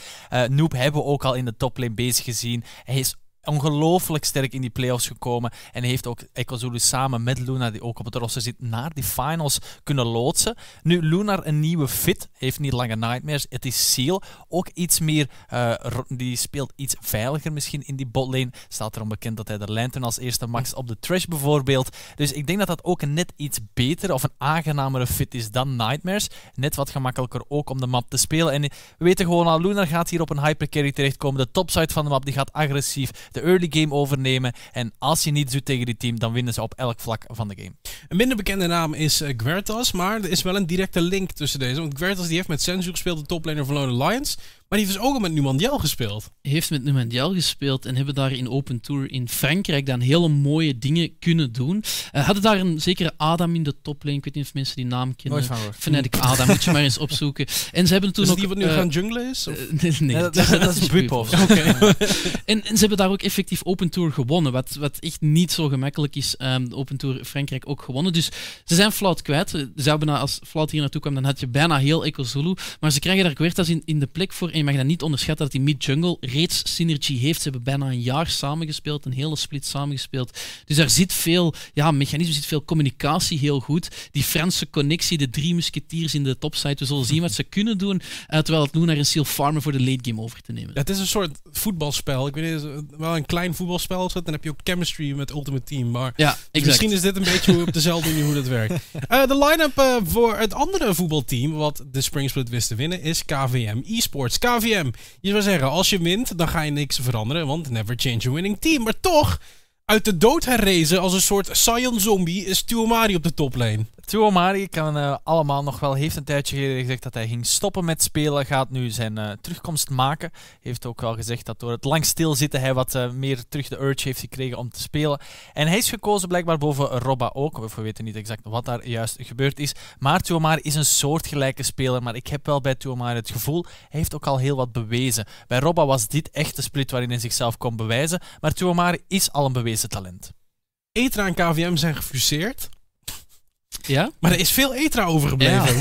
Noob hebben we ook al in de toplane bezig gezien. Hij is ongelooflijk sterk in die playoffs gekomen. En heeft ook Ekozulu samen met Luna, die ook op het roster zit, naar die finals kunnen loodsen. Nu, Luna een nieuwe fit, heeft niet lange nightmares. Het is Seal, ook iets meer, uh, die speelt iets veiliger misschien in die botlane. Staat erom bekend dat hij de Lantern als eerste max op de trash bijvoorbeeld. Dus ik denk dat dat ook een net iets beter of een aangenamere fit is dan Nightmares. Net wat gemakkelijker ook om de map te spelen. En we weten gewoon al, Luna gaat hier op een hypercarry terechtkomen. De topside van de map die gaat agressief de early game overnemen. En als je niets doet tegen die team, dan winnen ze op elk vlak van de game. Een minder bekende naam is uh, Gwertas, maar er is wel een directe link tussen deze. Want Gwertas die heeft met Sensu gespeeld, de toplaner van Lone Lions. Maar die heeft dus ook al met Numandiel gespeeld. Heeft met Numandiel gespeeld en hebben daar in Open Tour in Frankrijk dan hele mooie dingen kunnen doen. Uh, hadden daar een zekere Adam in de toplane. Ik weet niet of mensen die naam kennen. Fnatic Adam, moet je maar eens opzoeken. En ze hebben toen is ook... die wat nu uh, gaan junglen is? Uh, nee, nee dat, dat, dat, is Bupov. Okay. en, en, ze hebben daar ook effectief Open Tour gewonnen, wat, wat echt niet zo gemakkelijk is. Um, de Open Tour Frankrijk ook gewonnen. Dus ze zijn Flout kwijt. Ze hebben als Flout hier naartoe kwam, dan had je bijna heel Eco Zulu. Maar ze krijgen daar Quertas in, in de plek voor je mag dat niet onderschatten dat die mid-jungle reeds synergie heeft. Ze hebben bijna een jaar samengespeeld, een hele split samengespeeld. Dus daar zit veel ja, mechanisme, zit veel communicatie heel goed. Die Franse connectie, de drie musketiers in de topside. We zullen zien wat ze kunnen doen, uh, terwijl het nu naar een seal farmer voor de late game over te nemen. Ja, het is een soort voetbalspel. Ik weet niet, wel een klein voetbalspel. Dan heb je ook chemistry met Ultimate Team. Maar ja, dus misschien is dit een beetje op dezelfde manier hoe dat werkt. Uh, de line-up uh, voor het andere voetbalteam wat de Spring Split wist te winnen is KVM Esports. KVM je zou zeggen, als je wint, dan ga je niks veranderen, want never change a winning team. Maar toch, uit de dood herrezen als een soort Saiyan zombie is Tuomari op de toplane. Tuomari kan uh, allemaal nog wel, heeft een tijdje geleden gezegd dat hij ging stoppen met spelen, gaat nu zijn uh, terugkomst maken. Heeft ook wel gezegd dat door het lang stilzitten hij wat uh, meer terug de urge heeft gekregen om te spelen. En hij is gekozen blijkbaar boven Robba ook, we weten niet exact wat daar juist gebeurd is. Maar Tuomari is een soortgelijke speler, maar ik heb wel bij Tuomari het gevoel, hij heeft ook al heel wat bewezen. Bij Robba was dit echt de split waarin hij zichzelf kon bewijzen, maar Tuomari is al een bewezen talent. Etra en KVM zijn gefuseerd. Ja? Maar er is veel Etra overgebleven.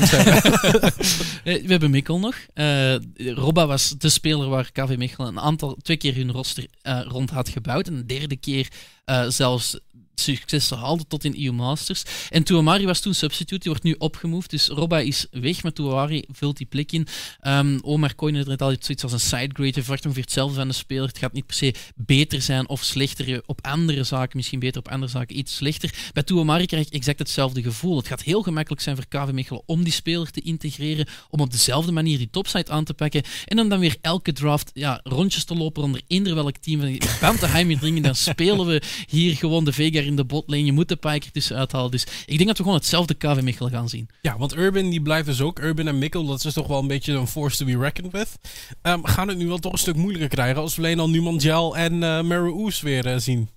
we hebben Mikkel nog. Uh, Robba was de speler waar KV Mechelen een aantal, twee keer hun roster uh, rond had gebouwd. En een derde keer uh, zelfs succes haalde tot in EU Masters. En Tuamari was toen substitute, die wordt nu opgemoved. Dus Robba is weg, maar Tuamari vult die plek in. Um, Omar Coyne had net al zoiets als een sidegrade. Je verwacht ongeveer hetzelfde van de speler. Het gaat niet per se beter zijn of slechter op andere zaken. Misschien beter op andere zaken, iets slechter. Bij Tuamari krijg ik exact hetzelfde gevoel. Het gaat heel gemakkelijk zijn voor KV Mechelen om die speler te integreren, om op dezelfde manier die topside aan te pakken. En dan, dan weer elke draft ja, rondjes te lopen onder eender welk team van Banteheim dringen. Dan spelen we hier gewoon de Vega in de botlane. Je moet de Pike tussen uithalen. Dus ik denk dat we gewoon hetzelfde KV Michel gaan zien. Ja, want Urban die blijft dus ook. Urban en Mikkel, dat is toch wel een beetje een force to be reckoned with. Um, gaan het nu wel toch een stuk moeilijker krijgen als we alleen al Numandjel en uh, Mary weer uh, zien?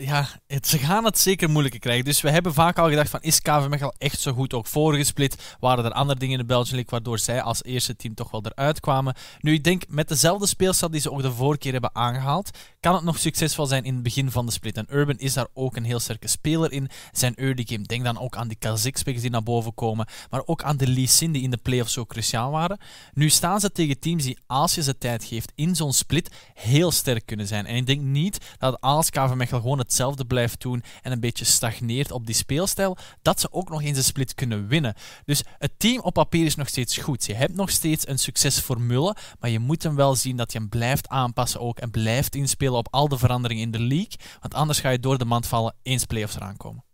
Ja, het, ze gaan het zeker moeilijker krijgen. Dus we hebben vaak al gedacht van, is KV echt zo goed ook voorgesplit? Waren er andere dingen in de Belgian League waardoor zij als eerste team toch wel eruit kwamen? Nu, ik denk met dezelfde speelstad die ze ook de vorige keer hebben aangehaald, kan het nog succesvol zijn in het begin van de split. En Urban is daar ook een heel sterke speler in. Zijn early game, denk dan ook aan die Kazikh die naar boven komen, maar ook aan de Lee Sin die in de playoffs zo cruciaal waren. Nu staan ze tegen teams die, als je ze tijd geeft in zo'n split, heel sterk kunnen zijn. En ik denk niet dat als KV gewoon hetzelfde blijft doen en een beetje stagneert op die speelstijl, dat ze ook nog eens een split kunnen winnen. Dus het team op papier is nog steeds goed. Je hebt nog steeds een succesformule, maar je moet hem wel zien dat je hem blijft aanpassen ook en blijft inspelen op al de veranderingen in de league, want anders ga je door de mand vallen eens playoffs eraan komen.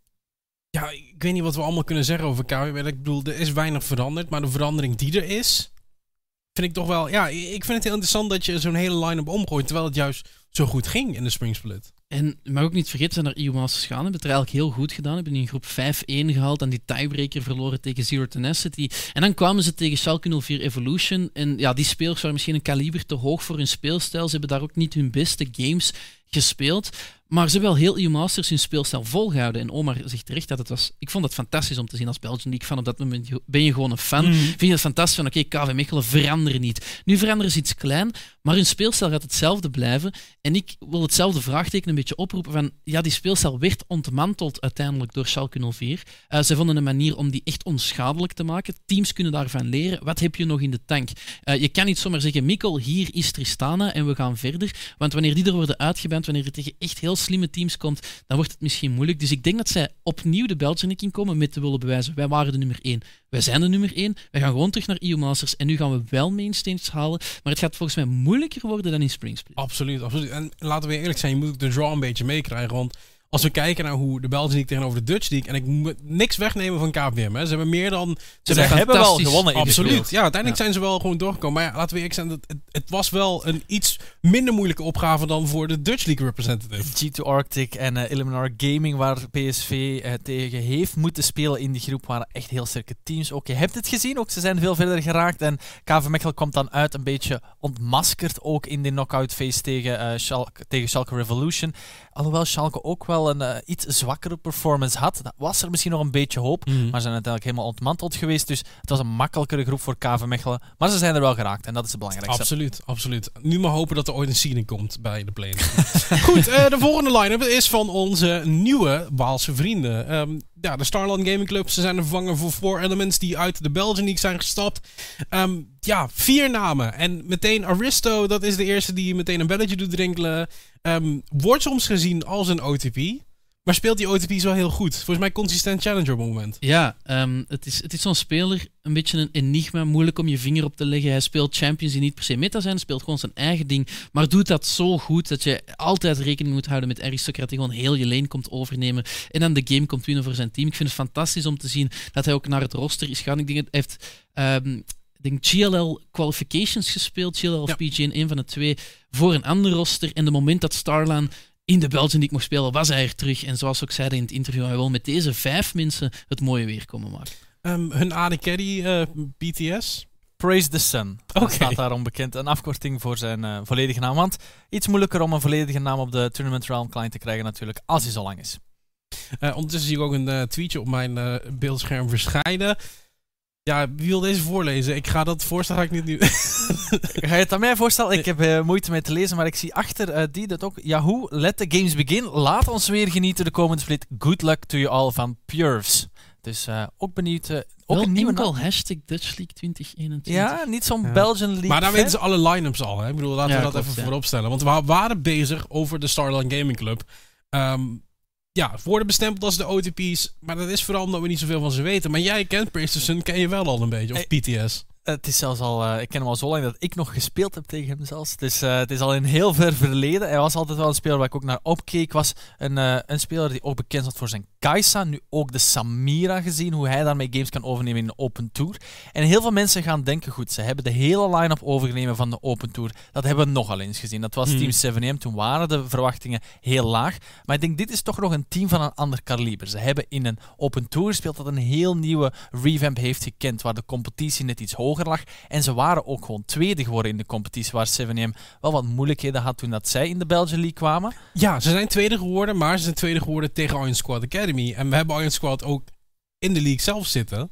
Ja, ik weet niet wat we allemaal kunnen zeggen over KWB. Ik bedoel, er is weinig veranderd, maar de verandering die er is, vind ik toch wel... Ja, ik vind het heel interessant dat je zo'n hele line-up omgooit, terwijl het juist zo goed ging in de Spring Split. En mag ook niet vergeten, zijn naar EU Masters gegaan. Hebben het er eigenlijk heel goed gedaan. Hebben in groep 5-1 gehaald. En die tiebreaker verloren tegen Zero Tenacity. En dan kwamen ze tegen Schalke 04 Evolution. En ja, die spelers waren misschien een kaliber te hoog voor hun speelstijl. Ze hebben daar ook niet hun beste games gespeeld. Maar ze wel heel EU Masters hun speelstijl volgehouden. En Omar zegt terecht dat het was... Ik vond het fantastisch om te zien als Belgian League fan. Op dat moment ben je gewoon een fan. Mhm. Vind je het fantastisch van, oké, KV Mechelen veranderen niet. Nu veranderen ze iets klein, maar hun speelstijl gaat hetzelfde blijven. En ik wil hetzelfde vraagteken een beetje oproepen van... Ja, die speelstijl werd ontmanteld uiteindelijk door Schalke 04. Eh, ze vonden een manier om die echt onschadelijk te maken. Teams kunnen daarvan leren. Wat heb je nog in de tank? Eh, je kan niet zomaar zeggen, Mikkel, hier is Tristana en we gaan verder. Want wanneer die er worden uitgeband, wanneer het tegen echt heel slimme teams komt, dan wordt het misschien moeilijk. Dus ik denk dat zij opnieuw de Belgian in komen met te willen bewijzen. Wij waren de nummer 1. Wij zijn de nummer 1. Wij gaan gewoon terug naar EU Masters. En nu gaan we wel mainstages halen. Maar het gaat volgens mij moeilijker worden dan in Spring Split. Absoluut, absoluut. En laten we eerlijk zijn, je moet ook de draw een beetje meekrijgen. Want als we kijken naar hoe de Belgian League tegenover de Dutch League... en ik moet niks wegnemen van KVM. Hè. Ze hebben meer dan... Ze hebben wel gewonnen in Absoluut. Ja, uiteindelijk zijn ze wel gewoon doorgekomen. Maar ja, laten we eerlijk zijn, het, het, het was wel een iets minder moeilijke opgave dan voor de Dutch League representative. G2 Arctic en eh Illinois Gaming, waar PSV eh, tegen heeft moeten spelen in die groep, waren echt heel sterke teams. Ook je hebt het gezien, ook ze zijn veel verder geraakt. En KV Mechelen komt dan uit een beetje ontmaskerd, ook in de knockout phase tegen, eh, Schalke, tegen Schalke Revolution. Alhoewel Schalke ook wel een eh, iets zwakkere performance had, dat was er misschien nog een beetje hoop. Maar ze zijn uiteindelijk helemaal ontmanteld geweest. Dus het was een makkelijkere groep voor KV Mechelen. Maar ze zijn er wel geraakt en dat is het belangrijkste. Absoluut, absoluut. Nu maar hopen dat er ooit een seeding komt bij de play. Goed, eh, de volgende line-up is van onze nieuwe Waalse vrienden. Ehm, ja, de Starland Gaming Club. Ze zijn de vervanger voor Four Elements die uit de Belgian League zijn gestapt. Ehm, ja, vier namen. En meteen Aristo, dat is de eerste die meteen een belletje doet drinkelen. Ehm, wordt soms gezien als een OTP. Maar speelt die OTP's wel heel goed. Volgens mij consistent challenger op het moment. Ja, ehm, het is, het is zo'n speler, een beetje een enigma, moeilijk om je vinger op te leggen. Hij speelt champions die niet per se meta zijn, speelt gewoon zijn eigen ding, maar doet dat zo goed dat je altijd rekening moet houden met Aristocrat die gewoon heel je lane komt overnemen en dan de game komt winnen voor zijn team. Ik vind het fantastisch om te zien dat hij ook naar het roster is gegaan. Ik denk hij heeft... ik denk GLL Qualifications gespeeld, GLL of Ja. PGN, een van de twee, voor een ander roster. En de moment dat Starlan in de Belgian League mocht spelen, was hij er terug. En zoals ook zeiden in het interview, hij wil met deze vijf mensen het mooie weer komen maken. Ehm, hun AD Carry, eh, BTS. Praise the Sun. Dat Oké. staat daarom bekend. Een afkorting voor zijn eh, volledige naam. Want iets moeilijker om een volledige naam op de Tournament Realm client te krijgen natuurlijk, als hij zo lang is. Eh, ondertussen zie ik ook een tweetje op mijn eh, beeldscherm verschijnen. Ja, wie wil deze voorlezen? Ik ga dat voorstellen, ga ik niet nu. Ga je het aan mij voorstellen? Ik heb eh, moeite met te lezen, maar ik zie achter eh, die dat ook. Yahoo, let the games begin. Laat ons weer genieten de komende split. Good luck to you all van Purves. Dus eh, ook benieuwd. ook Wel een nieuwe enkel hashtag Dutch League 2021. Ja, niet zo'n Ja. Belgian League. maar daar weten ze alle line-ups al. Hè? Ik bedoel, laten Ja, we dat klopt, even ja. voorop stellen. Want we waren bezig over de Starline Gaming Club. Ehm, ja, worden bestempeld als de OTP's. Maar dat is vooral omdat we niet zoveel van ze weten. Maar jij kent Priestison, ken je wel al een beetje. Of PTS. Het is zelfs al, eh, ik ken hem al zo lang dat ik nog gespeeld heb tegen hem zelfs. Dus eh, het is al in heel ver verleden. Hij was altijd wel een speler waar ik ook naar opkeek. Was een, eh, een speler die ook bekend stond voor zijn Kai'Sa. Nu ook de Samira gezien, hoe hij daarmee games kan overnemen in de Open Tour. En heel veel mensen gaan denken, goed, ze hebben de hele line-up overgenomen van de Open Tour. Dat hebben we nogal eens gezien. Dat was Hmm. Team 7M, toen waren de verwachtingen heel laag. Maar ik denk, dit is toch nog een team van een ander kaliber. Ze hebben in een Open Tour gespeeld dat een heel nieuwe revamp heeft gekend, waar de competitie net iets hoger lag. En ze waren ook gewoon tweede geworden in de competitie, waar 7M wel wat moeilijkheden had toen dat zij in de Belgian League kwamen. Ja, ze zijn tweede geworden. Maar ze zijn tweede geworden tegen Iron Squad Academy. En we hebben Iron Squad ook in de league zelf zitten.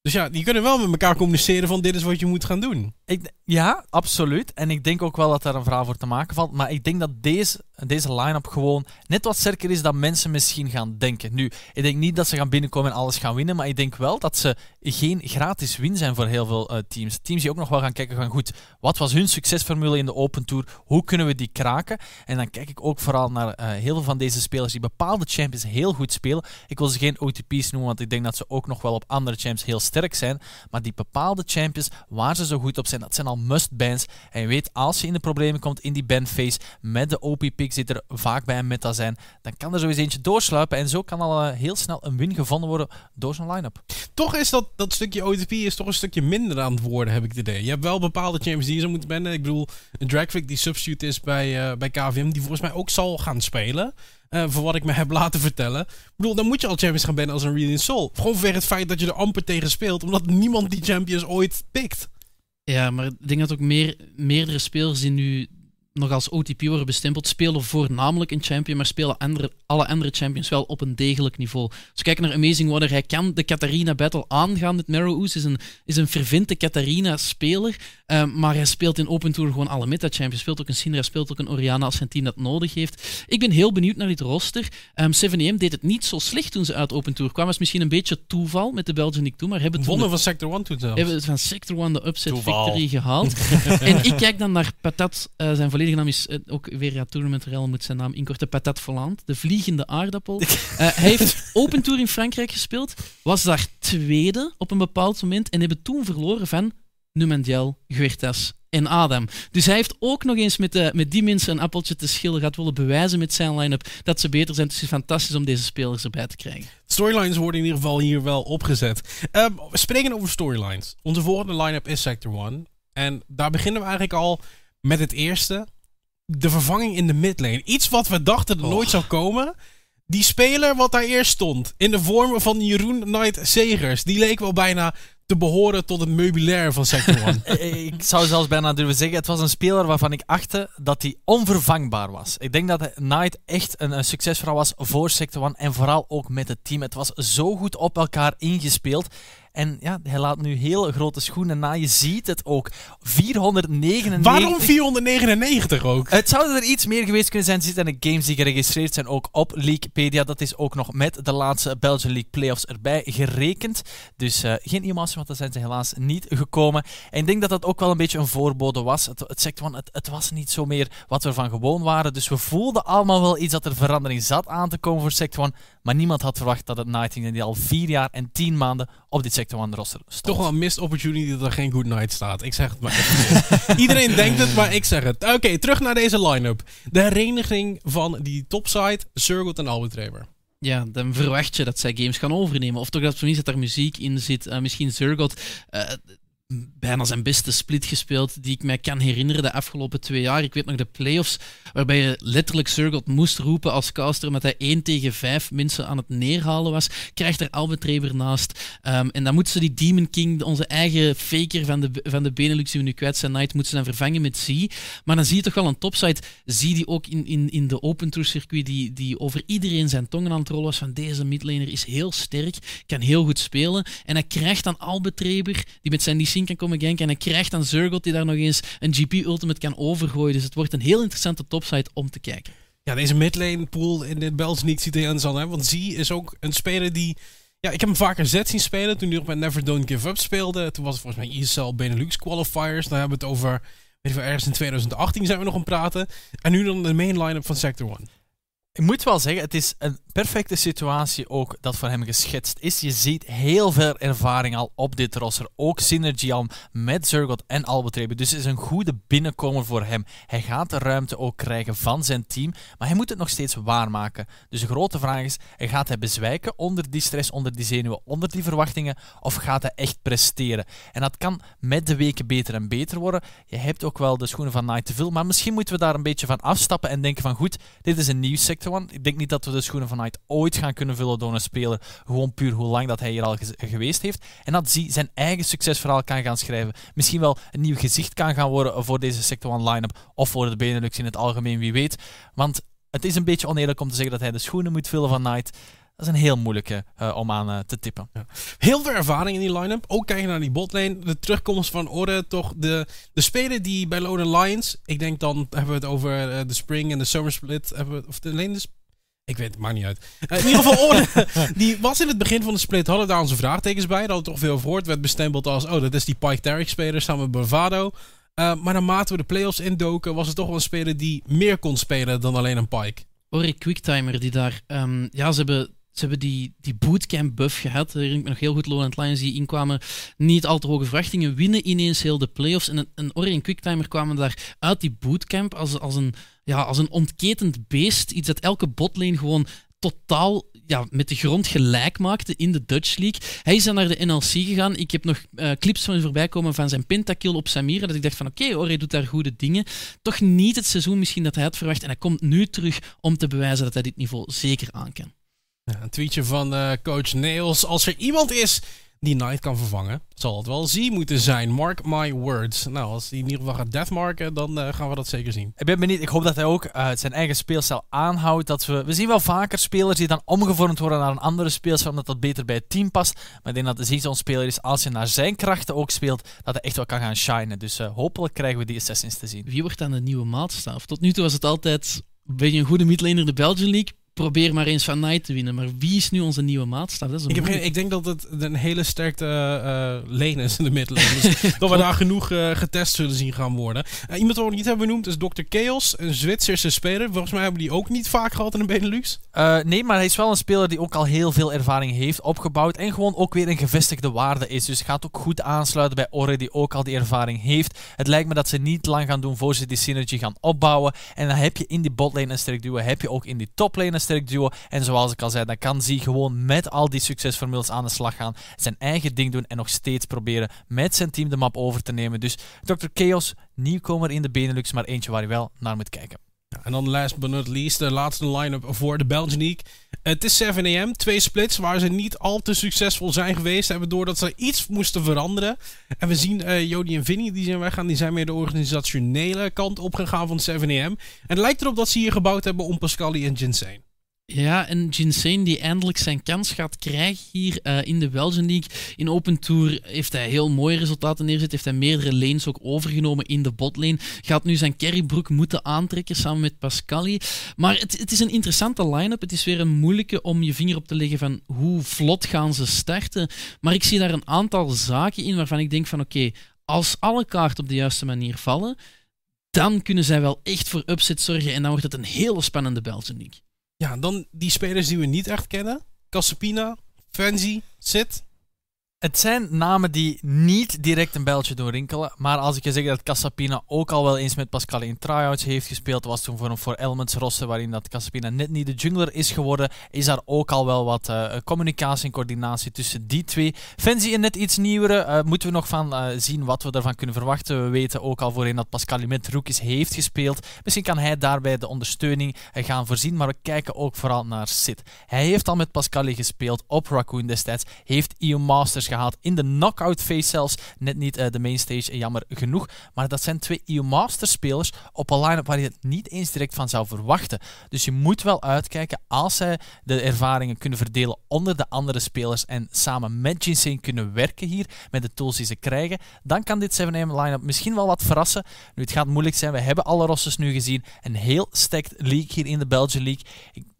Dus ja, die kunnen wel met elkaar communiceren van dit is wat je moet gaan doen. Ik, ja, absoluut. En ik denk ook wel dat daar een verhaal voor te maken valt. Maar ik denk dat deze, deze line-up gewoon net wat sterker is dan mensen misschien gaan denken. Nu, ik denk niet dat ze gaan binnenkomen en alles gaan winnen. Maar ik denk wel dat ze geen gratis win zijn voor heel veel eh, teams. Teams die ook nog wel gaan kijken van goed, wat was hun succesformule in de Open Tour? Hoe kunnen we die kraken? En dan kijk ik ook vooral naar eh, heel veel van deze spelers die bepaalde champions heel goed spelen. Ik wil ze geen OTP's noemen, want ik denk dat ze ook nog wel op andere champs heel sterk zijn. Maar die bepaalde champions waar ze zo goed op zijn, dat zijn al must-bans. En je weet, als je in de problemen komt in die ban-phase met de OP-picks die er vaak bij een meta zijn, dan kan er zo eentje doorsluipen. En zo kan al eh, heel snel een win gevonden worden door zo'n line-up. Toch is dat, dat stukje OTP is toch een stukje minder aan het worden, heb ik het idee. Je hebt wel bepaalde champions die je zou moeten bannen. Ik bedoel, een Dragvic die substitute is bij, eh, bij KVM, die volgens mij ook zal gaan spelen. Eh, voor wat ik me heb laten vertellen. Ik bedoel, dan moet je al champions gaan bannen als een Radiant Soul. Gewoon vanwege het feit dat je er amper tegen speelt, omdat niemand die champions ooit pikt. Ja, maar ik denk dat ook meer, meerdere spelers die nu nog als OTP worden bestempeld, spelen voornamelijk een champion, maar spelen andere, alle andere champions wel op een degelijk niveau. We kijken naar Amazing Water, hij kan de Katarina Battle aangaan met Marrow Ooze, is een, is een vervinte Katarina-speler, ehm, maar hij speelt in Open Tour gewoon alle meta-champions. speelt ook een Syndra, speelt ook een Oriana als zijn team dat nodig heeft. Ik ben heel benieuwd naar dit roster. Um, 7AM deed het niet zo slecht toen ze uit Open Tour kwamen. was misschien een beetje toeval met de Belgian League toe, maar hebben het Wonnen van Sector 1 toen zelfs. hebben van Sector 1 de upset Toeval. victory gehaald. en ik kijk dan naar Patat. eh, zijn volledige naam is eh, ook weer ja, Tournament Rel moet zijn naam inkorten. Patat Volant, de vliegende aardappel. Eh, hij heeft Open Tour in Frankrijk gespeeld, was daar tweede op een bepaald moment en hebben toen verloren van Numendiel, Guertas en Adam. Dus hij heeft ook nog eens met, de, met die mensen een appeltje te schillen gaat willen bewijzen met zijn line-up dat ze beter zijn. Dus het is fantastisch om deze spelers erbij te krijgen. Storylines worden in ieder geval hier wel opgezet. Ehm, we spreken over storylines. Onze volgende line-up is Sector 1. En daar beginnen we eigenlijk al met het eerste. De vervanging in de midlane. Iets wat we dachten dat Oh. nooit zou komen. Die speler wat daar eerst stond. In de vorm van Jeroen Knight Zegers. Die leek wel bijna te behoren tot het meubilair van Sector 1. Eh, Ik zou zelfs bijna durven zeggen, het was een speler waarvan ik achtte dat hij onvervangbaar was. Ik denk dat Knight echt een, een succesverhaal was voor Sector One en vooral ook met het team. Het was zo goed op elkaar ingespeeld. En ja, hij laat nu heel grote schoenen na. Je ziet het ook. 499... Waarom 499 ook? Het zou er iets meer geweest kunnen zijn. Er zitten de games die geregistreerd zijn ook op Leaguepedia. Dat is ook nog met de laatste Belgian League playoffs erbij gerekend. Dus eh, geen e-mails, want daar zijn ze helaas niet gekomen. En ik denk dat dat ook wel een beetje een voorbode was. Het, het, zegt van, het, het was niet zo meer wat we van gewoon waren. Dus we voelden allemaal wel iets dat er verandering zat aan te komen voor Sector One. Maar niemand had verwacht dat het Nightingale die al vier jaar en tien maanden op dit Sector One roster stond. Toch wel een missed opportunity dat er geen Good Night staat. Ik zeg het maar even. Iedereen denkt het, maar ik zeg het. Oké, terug naar deze line-up. De hereniging van die topside, Surgot en Albert Reber. Ja, dan verwacht je dat zij games gaan overnemen. Of toch dat tenminste dat er muziek in zit. Eh, misschien Zurgot. eh, bijna zijn beste split gespeeld die ik mij kan herinneren de afgelopen twee jaar. Ik weet nog de playoffs waarbij je letterlijk Zurgot moest roepen als caster omdat hij 1 tegen 5 mensen aan het neerhalen was. Krijgt er Albert Reber naast. Ehm, en dan moeten ze die Demon King, onze eigen faker van de, van de Benelux die we nu kwijt zijn, Knight, moeten ze dan vervangen met Z. Maar dan zie je toch wel een topside. Zie die ook in, in, in de Open Tour circuit die, die over iedereen zijn tongen aan het rollen was van deze midlaner is heel sterk, kan heel goed spelen. En hij krijgt dan Albert Reber, die met zijn Kan komen ganken. En hij krijgt dan Zurgot, die daar nog eens een GP Ultimate kan overgooien. Dus het wordt een heel interessante topside om te kijken. Ja, deze midlane pool in dit Belgisch niet ziet er uit. Want Z is ook een speler die... Ja, ik heb hem vaker Z zien spelen. Toen hij nog met Never Don't Give Up speelde. Toen was het volgens mij ESL Benelux Qualifiers. Dan hebben we het over... Weet wel, ergens in 2018 zijn we nog aan praten. En nu dan de main line-up van Sector 1. Ik moet wel zeggen, het is een perfecte situatie ook dat voor hem geschetst is. Je ziet heel veel ervaring al op dit roster. Ook synergy al met Zurgot en Albert Reber. Dus het is een goede binnenkomer voor hem. Hij gaat de ruimte ook krijgen van zijn team, maar hij moet het nog steeds waarmaken. Dus de grote vraag is, gaat hij bezwijken onder die stress, onder die zenuwen, onder die verwachtingen, of gaat hij echt presteren? En dat kan met de weken beter en beter worden. Je hebt ook wel de schoenen van Night te veel, maar misschien moeten we daar een beetje van afstappen en denken van goed, dit is een nieuw sector Ik denk niet dat we de schoenen van Knight ooit gaan kunnen vullen door een speler. Gewoon puur hoe lang dat hij hier al ge- geweest heeft. En dat hij zijn eigen succesverhaal kan gaan schrijven. Misschien wel een nieuw gezicht kan gaan worden voor deze sector one line-up. Of voor de Benelux in het algemeen, wie weet. Want het is een beetje oneerlijk om te zeggen dat hij de schoenen moet vullen van Knight. Dat is een heel moeilijke eh, om aan eh, te tippen. Heel veel ervaring in die line-up. Ook kijken naar die botlane. De terugkomst van Orde. Toch de, de speler die bij Lone Lions. Ik denk dan hebben we het over eh, de Spring en de Summer Split. Hebben we, of de, alleen de ik weet het, maakt niet uit. In ieder geval, Orde, die was in het begin van de split, hadden daar onze vraagtekens bij. Daar hadden we toch veel gehoord. Werd bestempeld als, oh, dat is die Pike Tarek speler samen met Bravado. Eh, maar naarmate we de playoffs indoken, was het toch wel een speler die meer kon spelen dan alleen een Pike. Ori Quicktimer, die daar... ehm, ja, ze hebben, ze hebben die, die bootcamp buff gehad. Herinner me nog heel goed. Lowland Lions die inkwamen. Niet al te hoge verwachtingen. Winnen ineens heel de playoffs. En een, een en Quicktimer kwamen daar uit die bootcamp als, als, een, ja, als een ontketend beest. Iets dat elke botlane gewoon totaal ja, met de grond gelijk maakte in de Dutch League. Hij is dan naar de NLC gegaan. Ik heb nog eh, clips van voorbij komen van zijn pentakill op Samira. Dat ik dacht van oké, hij doet daar goede dingen. Toch niet het seizoen misschien dat hij had verwacht. En hij komt nu terug om te bewijzen dat hij dit niveau zeker aan kan. Een tweetje van eh, coach Nails. Als er iemand is die Knight kan vervangen, zal het wel Z moeten zijn. Mark my words. Nou, als hij in ieder geval gaat deathmarken, dan uh, gaan we dat zeker zien. Ik ben benieuwd. Ik hoop dat hij ook uh, zijn eigen speelstijl aanhoudt. Dat we, we zien wel vaker spelers die dan omgevormd worden naar een andere speelstijl, omdat dat beter bij het team past. Maar ik denk dat de zo'n speler is, als je naar zijn krachten ook speelt, dat hij echt wel kan gaan shinen. Dus uh, hopelijk krijgen we die Assassins te zien. Wie wordt dan de nieuwe maatstaf? Tot nu toe was het altijd, ben je een goede midlaner in de Belgian League? Probeer maar eens van Knight te winnen. Maar wie is nu onze nieuwe maatstaf? Dat is ik, heb geen, ik denk dat het een hele sterke uh, lane is in de midlane. Dus dat we daar genoeg uh, getest zullen zien gaan worden. Uh, iemand wat we niet hebben benoemd is Dr. Chaos, een Zwitserse speler. Volgens mij hebben die ook niet vaak gehad in de Benelux. nee, maar hij is wel een speler die ook al heel veel ervaring heeft opgebouwd. En gewoon ook weer een gevestigde waarde is. Dus gaat ook goed aansluiten bij Orre, die ook al die ervaring heeft. Het lijkt me dat ze niet lang gaan doen voor ze die synergy gaan opbouwen. En dan heb je in die botlane een sterk duo. Heb je ook in die toplane een sterk duo. En zoals ik al zei, dan kan Zie gewoon met al die succesformules aan de slag gaan. Zijn eigen ding doen en nog steeds proberen met zijn team de map over te nemen. Dus Dr. Chaos, nieuwkomer in de Benelux, maar eentje waar je wel naar moet kijken. En dan last but not least, de laatste line-up voor de Belgian League. Het is 7 am, twee splits waar ze niet al te succesvol zijn geweest. Hebben door dat ze iets moesten veranderen. En we zien uh, Jody en Vinny, die zijn weggaan. Die zijn meer de organisationele kant opgegaan van 7 am. En het lijkt erop dat ze hier gebouwd hebben om Pascali en Jinsane. Ja, en Jinsane die eindelijk zijn kans gaat krijgen hier uh, in de Belgian League. In Open Tour heeft hij heel mooie resultaten neergezet. Heeft hij meerdere lanes ook overgenomen in de botlane. Gaat nu zijn carrybroek moeten aantrekken samen met Pascali. Maar het, het is een interessante line-up. Het is weer een moeilijke om je vinger op te leggen van hoe vlot gaan ze starten. Maar ik zie daar een aantal zaken in waarvan ik denk van oké, als alle kaarten op de juiste manier vallen, dan kunnen zij wel echt voor upset zorgen. En dan wordt het een hele spannende Belgian League. Ja, dan die spelers die we niet echt kennen. Casapina, Fancy, Sid. Het zijn namen die niet direct een beltje doen rinkelen. Maar als ik je zeg dat Casapina ook al wel eens met Pascal in tryouts heeft gespeeld, was toen voor een voor Elements roster waarin dat Casapina net niet de jungler is geworden, is daar ook al wel wat uh, communicatie en coördinatie tussen die twee. Fancy een net iets nieuwere, uh, moeten we nog van uh, zien wat we ervan kunnen verwachten. We weten ook al voorheen dat Pascal met rookies heeft gespeeld. Misschien kan hij daarbij de ondersteuning gaan voorzien, maar we kijken ook vooral naar Sid. Hij heeft al met Pascal gespeeld op Raccoon destijds, heeft EU Masters gehaald in de knockout phase zelfs. Net niet uh, de mainstage, jammer genoeg. Maar dat zijn twee EU Master spelers op een line-up waar je het niet eens direct van zou verwachten. Dus je moet wel uitkijken als zij de ervaringen kunnen verdelen onder de andere spelers en samen met Jinsane kunnen werken hier met de tools die ze krijgen, dan kan dit 7am line-up misschien wel wat verrassen. Nu, het gaat moeilijk zijn. We hebben alle rosters nu gezien. Een heel stacked league hier in de Belgian League.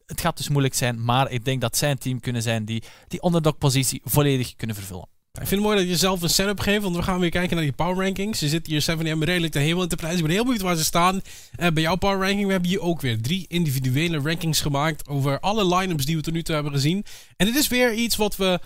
Het gaat dus moeilijk zijn, maar ik denk dat zij een team kunnen zijn die die underdog-positie volledig kunnen vervullen. Ik vind het mooi dat je zelf een setup geeft, want we gaan weer kijken naar die power rankings. Je zit hier 7M redelijk de hemel in te prijzen. Ik ben heel benieuwd waar ze staan. Uh, bij jouw power ranking, we hebben hier ook weer drie individuele rankings gemaakt over alle line-ups die we tot nu toe hebben gezien. En dit is weer iets wat we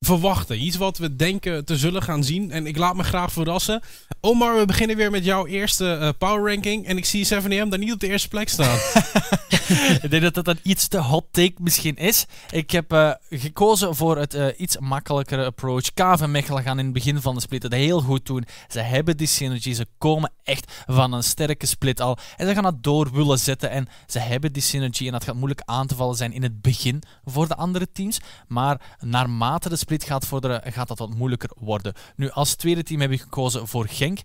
verwachten. Iets wat we denken te zullen gaan zien. En ik laat me graag verrassen. Omar, we beginnen weer met jouw eerste uh, power ranking. En ik zie 7am daar niet op de eerste plek staan. ik denk dat dat een iets te hot take misschien is. Ik heb uh, gekozen voor het uh, iets makkelijkere approach. Kav en Mechelen gaan in het begin van de split het heel goed doen. Ze hebben die synergy. Ze komen echt van een sterke split al. En ze gaan dat door willen zetten. En ze hebben die synergy. En dat gaat moeilijk aan te vallen zijn in het begin voor de andere teams. Maar naarmate de split gaat vorderen, gaat dat wat moeilijker worden. Nu, als tweede team heb ik gekozen voor Genk.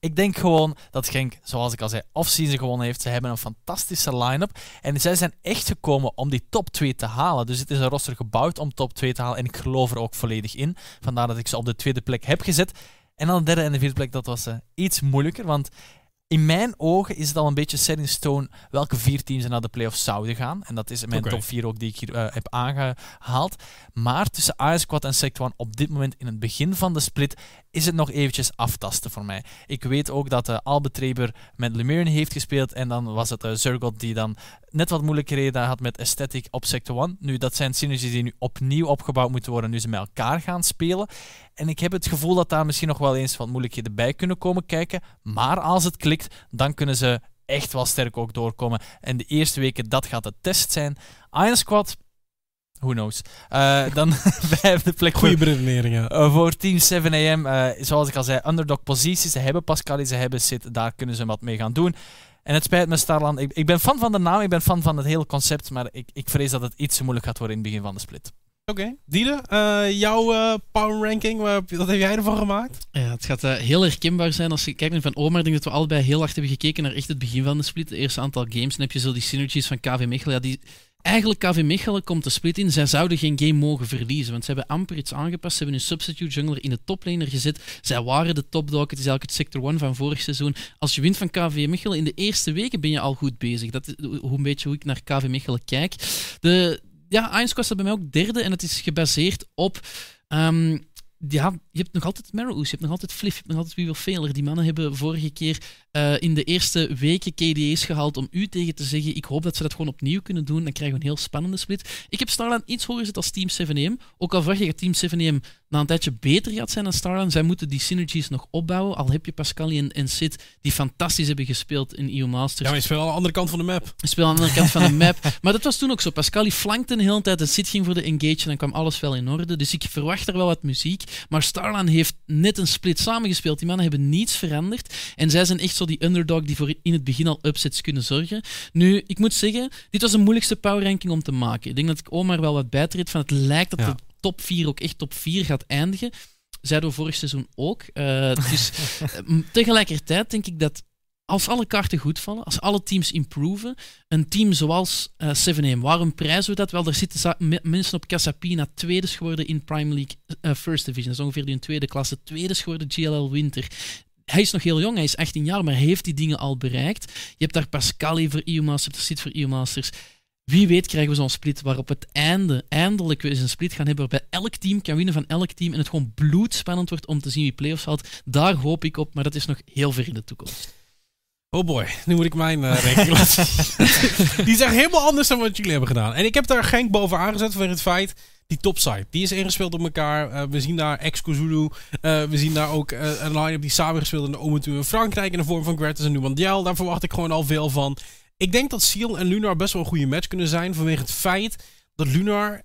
Ik denk gewoon dat Genk, zoals ik al zei, off-season gewonnen heeft. Ze hebben een fantastische line-up. En zij zijn echt gekomen om die top 2 te halen. Dus het is een roster gebouwd om top 2 te halen. En ik geloof er ook volledig in. Vandaar dat ik ze op de tweede plek heb gezet. En dan de derde en de vierde plek, dat was uh, iets moeilijker. Want in mijn ogen is het al een beetje set in stone welke vier teams er naar de playoffs zouden gaan. En dat is mijn okay. top 4 ook die ik hier uh, heb aangehaald. Maar tussen Squad en Sect One op dit moment in het begin van de split is het nog eventjes aftasten voor mij. Ik weet ook dat uh, Albert Treber met Lemire heeft gespeeld en dan was het uh, Zurgot die dan net wat moeilijke reden had met Aesthetic op Sector 1. Nu, dat zijn synergies die nu opnieuw opgebouwd moeten worden nu ze met elkaar gaan spelen. En ik heb het gevoel dat daar misschien nog wel eens wat moeilijkheden bij kunnen komen kijken. Maar als het klikt, dan kunnen ze echt wel sterk ook doorkomen. En de eerste weken, dat gaat de test zijn. Iron Squad, Who knows. Uh, dan vijfde plek. Goede beredeneringen. Uh, voor Team 7am. Uh, zoals ik al zei, underdog posities. Ze hebben Pascal, ze hebben Sid. Daar kunnen ze wat mee gaan doen. En het spijt me, Starland. Ik, ik ben fan van de naam, ik ben fan van het hele concept. Maar ik, ik vrees dat het iets te moeilijk gaat worden in het begin van de split. Oké. Diede, eh, jouw eh, power ranking, wat heb jij ervan gemaakt? Ja, het gaat eh, heel herkenbaar zijn als je kijkt naar Van Omar. Ik denk dat we allebei heel hard hebben gekeken naar echt het begin van de split. De eerste aantal games. Dan heb je zo die synergies van KV Mechelen. Ja, die, eigenlijk KV Mechelen komt de split in. Zij zouden geen game mogen verliezen. Want ze hebben amper iets aangepast. Ze hebben een substitute jungler in de toplaner gezet. Zij waren de topdog. Het is eigenlijk het sector 1 van vorig seizoen. Als je wint van KV Mechelen in de eerste weken ben je al goed bezig. Dat is hoe een beetje hoe ik naar KV Mechelen kijk. De, ja, Iron Squad staat bij mij ook derde. En het is gebaseerd op... ehm, ja, je hebt nog altijd Marrows, je hebt nog altijd Fliff, je hebt nog altijd Wie Failer. Die mannen hebben vorige keer eh, in de eerste weken KDA's gehaald om u tegen te zeggen. Ik hoop dat ze dat gewoon opnieuw kunnen doen. Dan krijgen we een heel spannende split. Ik heb Starland iets hoger gezet als Team 7M. Ook al vraag je Team 7M na een tijdje beter gaat zijn dan Starland. Zij moeten die synergies nog opbouwen. Al heb je Pascali en, en Sid die fantastisch hebben gespeeld in EU Masters. Ja, maar je speelt aan de andere kant van de map. Hij speelde aan de andere kant van de map. Maar dat was toen ook zo. Pascali flankte een hele tijd. En Sid ging voor de engage en dan kwam alles wel in orde. Dus ik verwacht er wel wat muziek. Maar Starland heeft net een split samengespeeld. Die mannen hebben niets veranderd. En zij zijn echt zo die underdog die voor in het begin al upsets kunnen zorgen. Nu, ik moet zeggen, dit was de moeilijkste power ranking om te maken. Ik denk dat ik Omar wel wat bijtreed van het lijkt dat Ja. de top 4 ook echt top 4 gaat eindigen. Zeiden we vorig seizoen ook. Dus tegelijkertijd denk ik dat als alle kaarten goed vallen, als alle teams improven, een team zoals eh 7 waarom prijzen we dat? Wel, er zitten mensen op Casapina tweede geworden in Prime League First Division. Dat is ongeveer die in tweede klasse. Tweede geworden GLL Winter. Hij is nog heel jong, hij is 18 jaar, maar hij heeft die dingen al bereikt. Je hebt daar Pascali voor EU Masters, je hebt er Sid voor EU Masters. Wie weet krijgen we zo'n split waar op het einde eindelijk we eens een split gaan hebben waarbij elk team kan winnen van elk team en het gewoon bloedspannend wordt om te zien wie playoffs haalt. Daar hoop ik op, maar dat is nog heel ver in de toekomst. Oh boy, nu moet ik mijn ranking laten zien. Die is echt helemaal anders dan wat jullie hebben gedaan. En ik heb daar Genk bovenaan gezet vanwege het feit... Die topside, die is ingespeeld op elkaar. Eh, we zien daar ex-Kozulu. Eh, we zien daar ook een line-up die samengespeeld in de Omen in Frankrijk... in de vorm van Gratis en Numandial. Daar verwacht ik gewoon al veel van. Ik denk dat Seal en Lunar best wel een goede match kunnen zijn... vanwege het feit dat Lunar...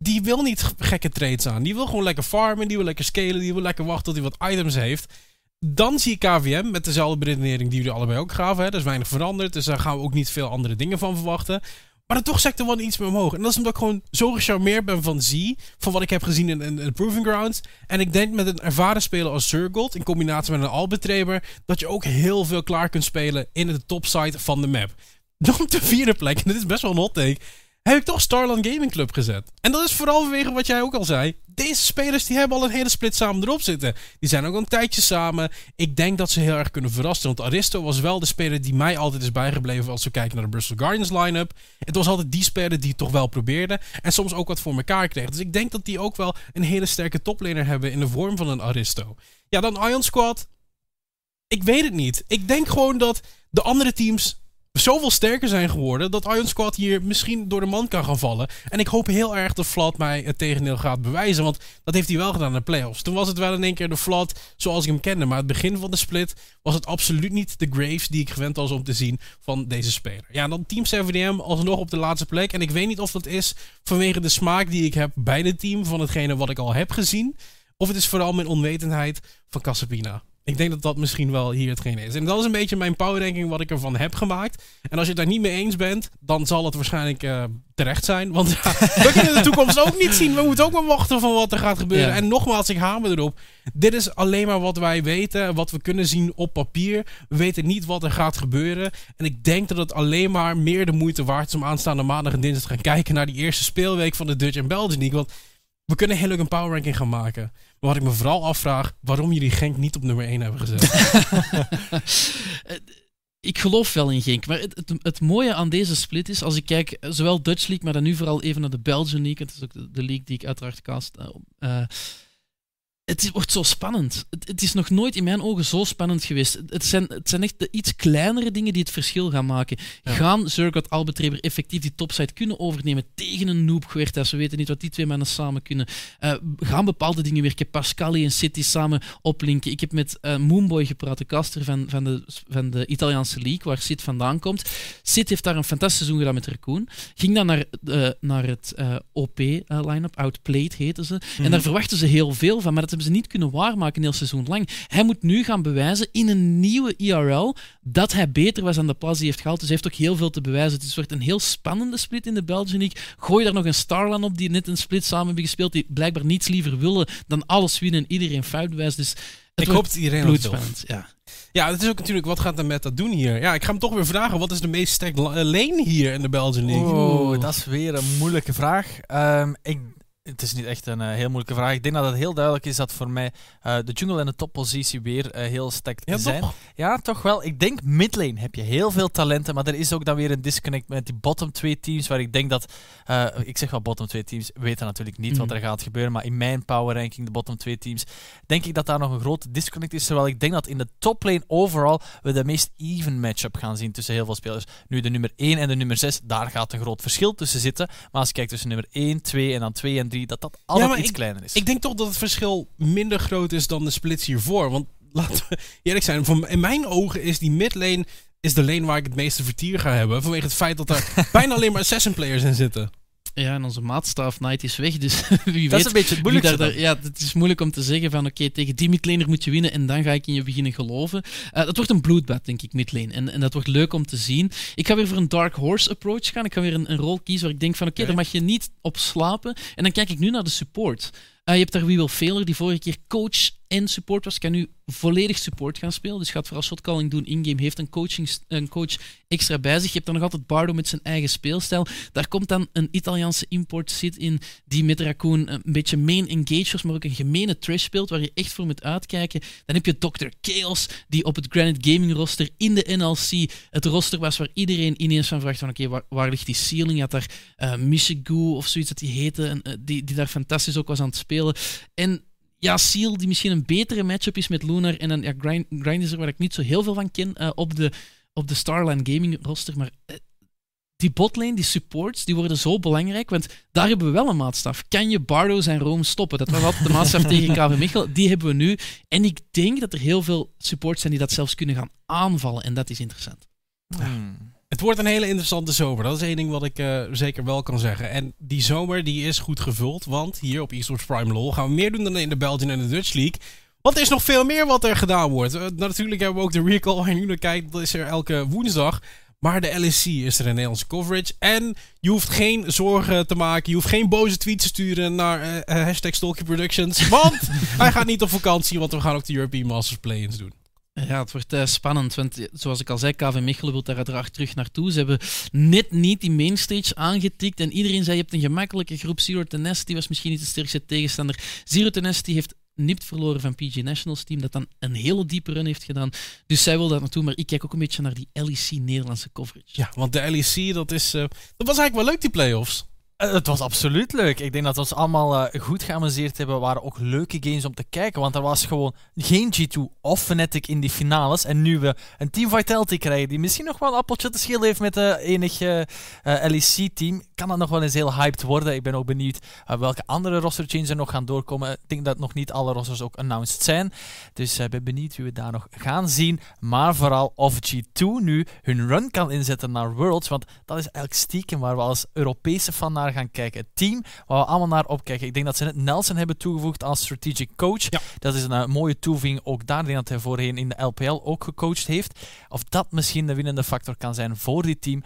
Die wil niet gekke trades aan. Die wil gewoon lekker farmen. Die wil lekker scalen. Die wil lekker wachten tot hij wat items heeft. Dan zie ik KVM met dezelfde beredenering die jullie allebei ook gaven. Er is weinig veranderd, dus daar gaan we ook niet veel andere dingen van verwachten. Maar dan toch zet er wel iets meer omhoog. En dat is omdat ik gewoon zo gecharmeerd ben van Z. Van wat ik heb gezien in, in, in Proving Grounds. En ik denk met een ervaren speler als Zergold. In combinatie met een Albetreber. Dat je ook heel veel klaar kunt spelen in de topside van de map. Dan op de vierde plek. En dit is best wel een hot take heb ik toch Starland Gaming Club gezet. En dat is vooral vanwege wat jij ook al zei. Deze spelers die hebben al een hele split samen erop zitten. Die zijn ook al een tijdje samen. Ik denk dat ze heel erg kunnen verrassen. Want Aristo was wel de speler die mij altijd is bijgebleven als we kijken naar de Bristol Guardians line-up. Het was altijd die speler die het toch wel probeerde. En soms ook wat voor elkaar kreeg. Dus ik denk dat die ook wel een hele sterke toplaner hebben in de vorm van een Aristo. Ja, dan Ion Squad. Ik weet het niet. Ik denk gewoon dat de andere teams zoveel sterker zijn geworden dat Iron Squad hier misschien door de man kan gaan vallen. En ik hoop heel erg dat Vlad mij het tegendeel gaat bewijzen, want dat heeft hij wel gedaan in de playoffs. Toen was het wel in één keer de Vlad zoals ik hem kende, maar het begin van de split was het absoluut niet de Graves die ik gewend was om te zien van deze speler. Ja, dan Team 7DM alsnog op de laatste plek. En ik weet niet of dat is vanwege de smaak die ik heb bij het team van hetgene wat ik al heb gezien. Of het is vooral mijn onwetendheid van Casapina. Ik denk dat dat misschien wel hier hetgeen is. En dat is een beetje mijn power ranking wat ik ervan heb gemaakt. En als je het daar niet mee eens bent, dan zal het waarschijnlijk eh, terecht zijn. Want ja, we kunnen de toekomst ook niet zien. We moeten ook maar wachten van wat er gaat gebeuren. Ja. En nogmaals, ik hamer erop. Dit is alleen maar wat wij weten. Wat we kunnen zien op papier. We weten niet wat er gaat gebeuren. En ik denk dat het alleen maar meer de moeite waard is om aanstaande maandag en dinsdag te gaan kijken naar die eerste speelweek van de Dutch en Belgian League. Want we kunnen heel leuk een power ranking gaan maken. Wat ik me vooral afvraag, waarom jullie Genk niet op nummer 1 hebben gezet. Ik geloof wel in Genk, maar het, het, mooie aan deze split is, als ik kijk, eh, zowel Dutch League, maar dan nu vooral even naar de Belgian League, het is ook de, league die ik uiteraard cast, eh, eh, het is- wordt zo spannend. Het, het is nog nooit in mijn ogen zo spannend geweest. Het- zijn, het zijn echt de iets kleinere dingen die het verschil gaan maken. Ja. Gaan Zurgot Albetreber effectief die topside kunnen overnemen tegen een noob Huertas? We weten niet wat die twee mannen samen kunnen. Eh, gaan bepaalde dingen werken? Pascali en City samen oplinken. Ik heb met eh, Moonboy gepraat, de caster van, van, de, van de Italiaanse league, waar Sid vandaan komt. Sid heeft daar een fantastisch seizoen gedaan met Raccoon. Ging dan naar, eh, naar het OP-line-up, Outplayed heten ze. En daar verwachten ze heel veel van, maar dat hebben ze niet kunnen waarmaken een heel seizoen lang. Hij moet nu gaan bewijzen in een nieuwe IRL dat hij beter was dan de plaats die hij heeft gehaald. Dus hij heeft ook heel veel te bewijzen. Het wordt een heel spannende split in de Belgian League. Gooi daar nog een Starland op die net een split samen hebben gespeeld, die blijkbaar niets liever willen dan alles winnen en iedereen fout bewijst. Dus het ik hoop dat iedereen dat. Ja. Ja, het is ook natuurlijk, wat gaat de meta doen hier? Ja, ik ga hem toch weer vragen, wat is de meest stacked la- lane hier in de Belgian League? Oeh, dat is weer een moeilijke vraag. Ehm, ik, het is niet echt een eh, heel moeilijke vraag. Ik denk dat het heel duidelijk is dat voor mij eh, de jungle en de toppositie weer eh, heel stacked Ja, zijn. toch? Ja, toch wel. Ik denk midlane heb je heel veel talenten, maar er is ook dan weer een disconnect met die bottom twee teams, waar ik denk dat, ik zeg wel bottom twee teams, weten natuurlijk niet wat Mhm. er gaat gebeuren, maar in mijn power ranking, de bottom twee teams, denk ik dat daar nog een grote disconnect is, terwijl ik denk dat in de toplane overal we de meest even matchup gaan zien tussen heel veel spelers. Nu, de nummer 1 en de nummer 6, daar gaat een groot verschil tussen zitten, maar als je kijkt tussen nummer 1, 2 en dan 2 en 3, dat dat altijd maar iets ik- kleiner is. Ik denk toch dat het verschil minder groot is dan de splits hiervoor. Want laten we eerlijk zijn, in mijn ogen is die midlane is de lane waar ik het meeste vertier ga hebben. Vanwege het feit dat er bijna alleen maar assassin players in zitten. Ja, en onze maatstaf Knight is weg, dus wie dat weet... is een beetje het wie moeilijkste. daar- ja, het is moeilijk om te zeggen van oké, tegen die midlaner moet je winnen en dan ga ik in je beginnen geloven. Eh, dat wordt een bloedbad, denk ik, midlane. En, en dat wordt leuk om te zien. Ik ga weer voor een Dark Horse approach gaan. Ik ga weer een, een rol kiezen waar ik denk van oké, daar mag je niet op slapen. En dan kijk ik nu naar de support. Eh, je hebt daar We Will Failure, die vorige keer coach en support was. Kan nu volledig support gaan spelen. Dus gaat vooral shotcalling doen in-game. Heeft een, coaching, een coach extra bij zich. Je hebt dan nog altijd Bardo met zijn eigen speelstijl. Daar komt dan een Italiaanse import zit in die met Raccoon een beetje main engagers, maar ook een gemene trash speelt waar je echt voor moet uitkijken. Dan heb je Dr. Chaos, die op het Granite Gaming roster in de NLC het roster was waar iedereen ineens van vraagt van oké, waar, ligt die ceiling? Had daar Michigu of zoiets dat die heette, en, eh, die, die daar fantastisch ook was aan het spelen. En ja, Seal, die misschien een betere matchup is met Lunar. En dan ja, Grind, Grind is er waar ik niet zo heel veel van ken eh, op, de, op de Starline Gaming roster. Maar eh, die botlane, die supports, die worden zo belangrijk. Want daar hebben we wel een maatstaf. Kan je Bardo zijn roam stoppen? Dat was altijd de maatstaf tegen KV Mechelen. Die hebben we nu. En ik denk dat er heel veel supports zijn die dat zelfs kunnen gaan aanvallen. En dat is interessant. Hmm. Het wordt een hele interessante zomer. Dat is één ding wat ik eh, zeker wel kan zeggen. En die zomer die is goed gevuld. Want hier op eSports Prime LoL gaan we meer doen dan in de Belgian en de Dutch League. Want er is nog veel meer wat er gedaan wordt. Eh, natuurlijk hebben we ook de recall waar je nu naar kijkt. Dat is er elke woensdag. Maar de LSC is er een Nederlandse coverage. En je hoeft geen zorgen te maken. Je hoeft geen boze tweets te sturen naar eh, hashtag Stalky Productions. Want hij gaat niet op vakantie. Want we gaan ook de European Masters Play-ins doen. Ja, het wordt eh, spannend, want eh, zoals ik al zei, KV Mechelen wil daar uiteraard terug naartoe. Ze hebben net niet die mainstage aangetikt en iedereen zei je hebt een gemakkelijke groep. Zero die was misschien niet de sterkste tegenstander. Zero die heeft nipt verloren van PG Nationals team, dat dan een hele diepe run heeft gedaan. Dus zij wil daar naartoe, maar ik kijk ook een beetje naar die LEC Nederlandse coverage. Ja, want de LEC, dat, is, eh, dat was eigenlijk wel leuk, die playoffs. Eh, Het was absoluut leuk. Ik denk dat we ons allemaal eh, goed geamuseerd hebben. Waren ook leuke games om te kijken. Want er was gewoon geen G2 of Fnatic in die finales. En nu we een Team Vitality krijgen die misschien nog wel een appeltje te schillen heeft met de enige eh, LEC-team, kan dat nog wel eens heel hyped worden. Ik ben ook benieuwd welke andere roster changes er nog gaan doorkomen. Ik denk dat nog niet alle rosters ook announced zijn. Dus ik ben benieuwd wie we daar nog gaan zien. Maar vooral of G2 nu hun run kan inzetten naar Worlds. Want dat is eigenlijk stiekem waar we als Europese fan naar gaan kijken. Het team waar we allemaal naar opkijken. Ik denk dat ze net Nelson hebben toegevoegd als strategic coach. Ja. Dat is een eh, mooie toevoeging ook daar. Ik denk dat hij voorheen in de LPL ook gecoacht heeft. Of dat misschien de winnende factor kan zijn voor dit team.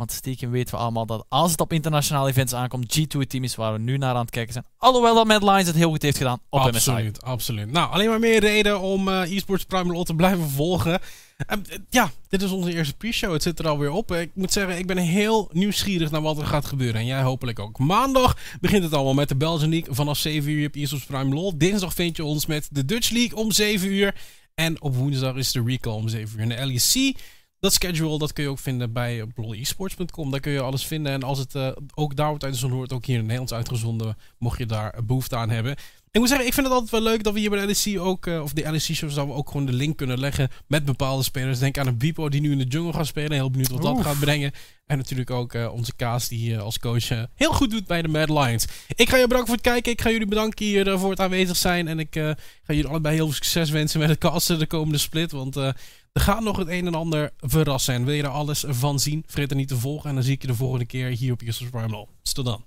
Want stiekem weten we allemaal dat als het op internationale events aankomt, G2 het team is waar we nu naar aan het kijken zijn. Alhoewel dat Mad het heel goed heeft gedaan op MSI. absoluut, absoluut. Nou, alleen maar meer reden om eh eSports Prime LoL te blijven volgen. Ehm, eh, ja, dit is onze eerste pre-show. Het zit er alweer op. Ik moet zeggen, ik ben heel nieuwsgierig naar wat er gaat gebeuren. En jij hopelijk ook. Maandag begint het allemaal met de Belgian League vanaf 7 uur op eSports Prime LoL. Dinsdag vind je ons met de Dutch League om 7 uur. En op woensdag is de Recall om 7 uur. En de LEC, dat schedule, dat kun je ook vinden bij lolesports.com. Daar kun je alles vinden. En als het eh, ook daar wordt uitgezonden, wordt ook hier in Nederlands uitgezonden. Mocht je daar behoefte aan hebben. Ik moet zeggen, ik vind het altijd wel leuk dat we hier bij de LEC ook, eh, of de LEC-shows, dat we ook gewoon de link kunnen leggen met bepaalde spelers. Denk aan een Bipo die nu in de jungle gaat spelen. Heel benieuwd wat dat gaat brengen. En natuurlijk ook eh, onze Kaas die eh, als coach eh, heel goed doet bij de Mad Lions. Ik ga je bedanken voor het kijken. Ik ga jullie bedanken hier eh, voor het aanwezig zijn. En ik eh, ga jullie allebei heel veel succes wensen met het casten de komende split. Want eh, er gaat nog het een en ander verrassen. En wil je er alles van zien? Vergeet er niet te volgen. En dan zie ik je de volgende keer hier op Justus Primal. Tot dan.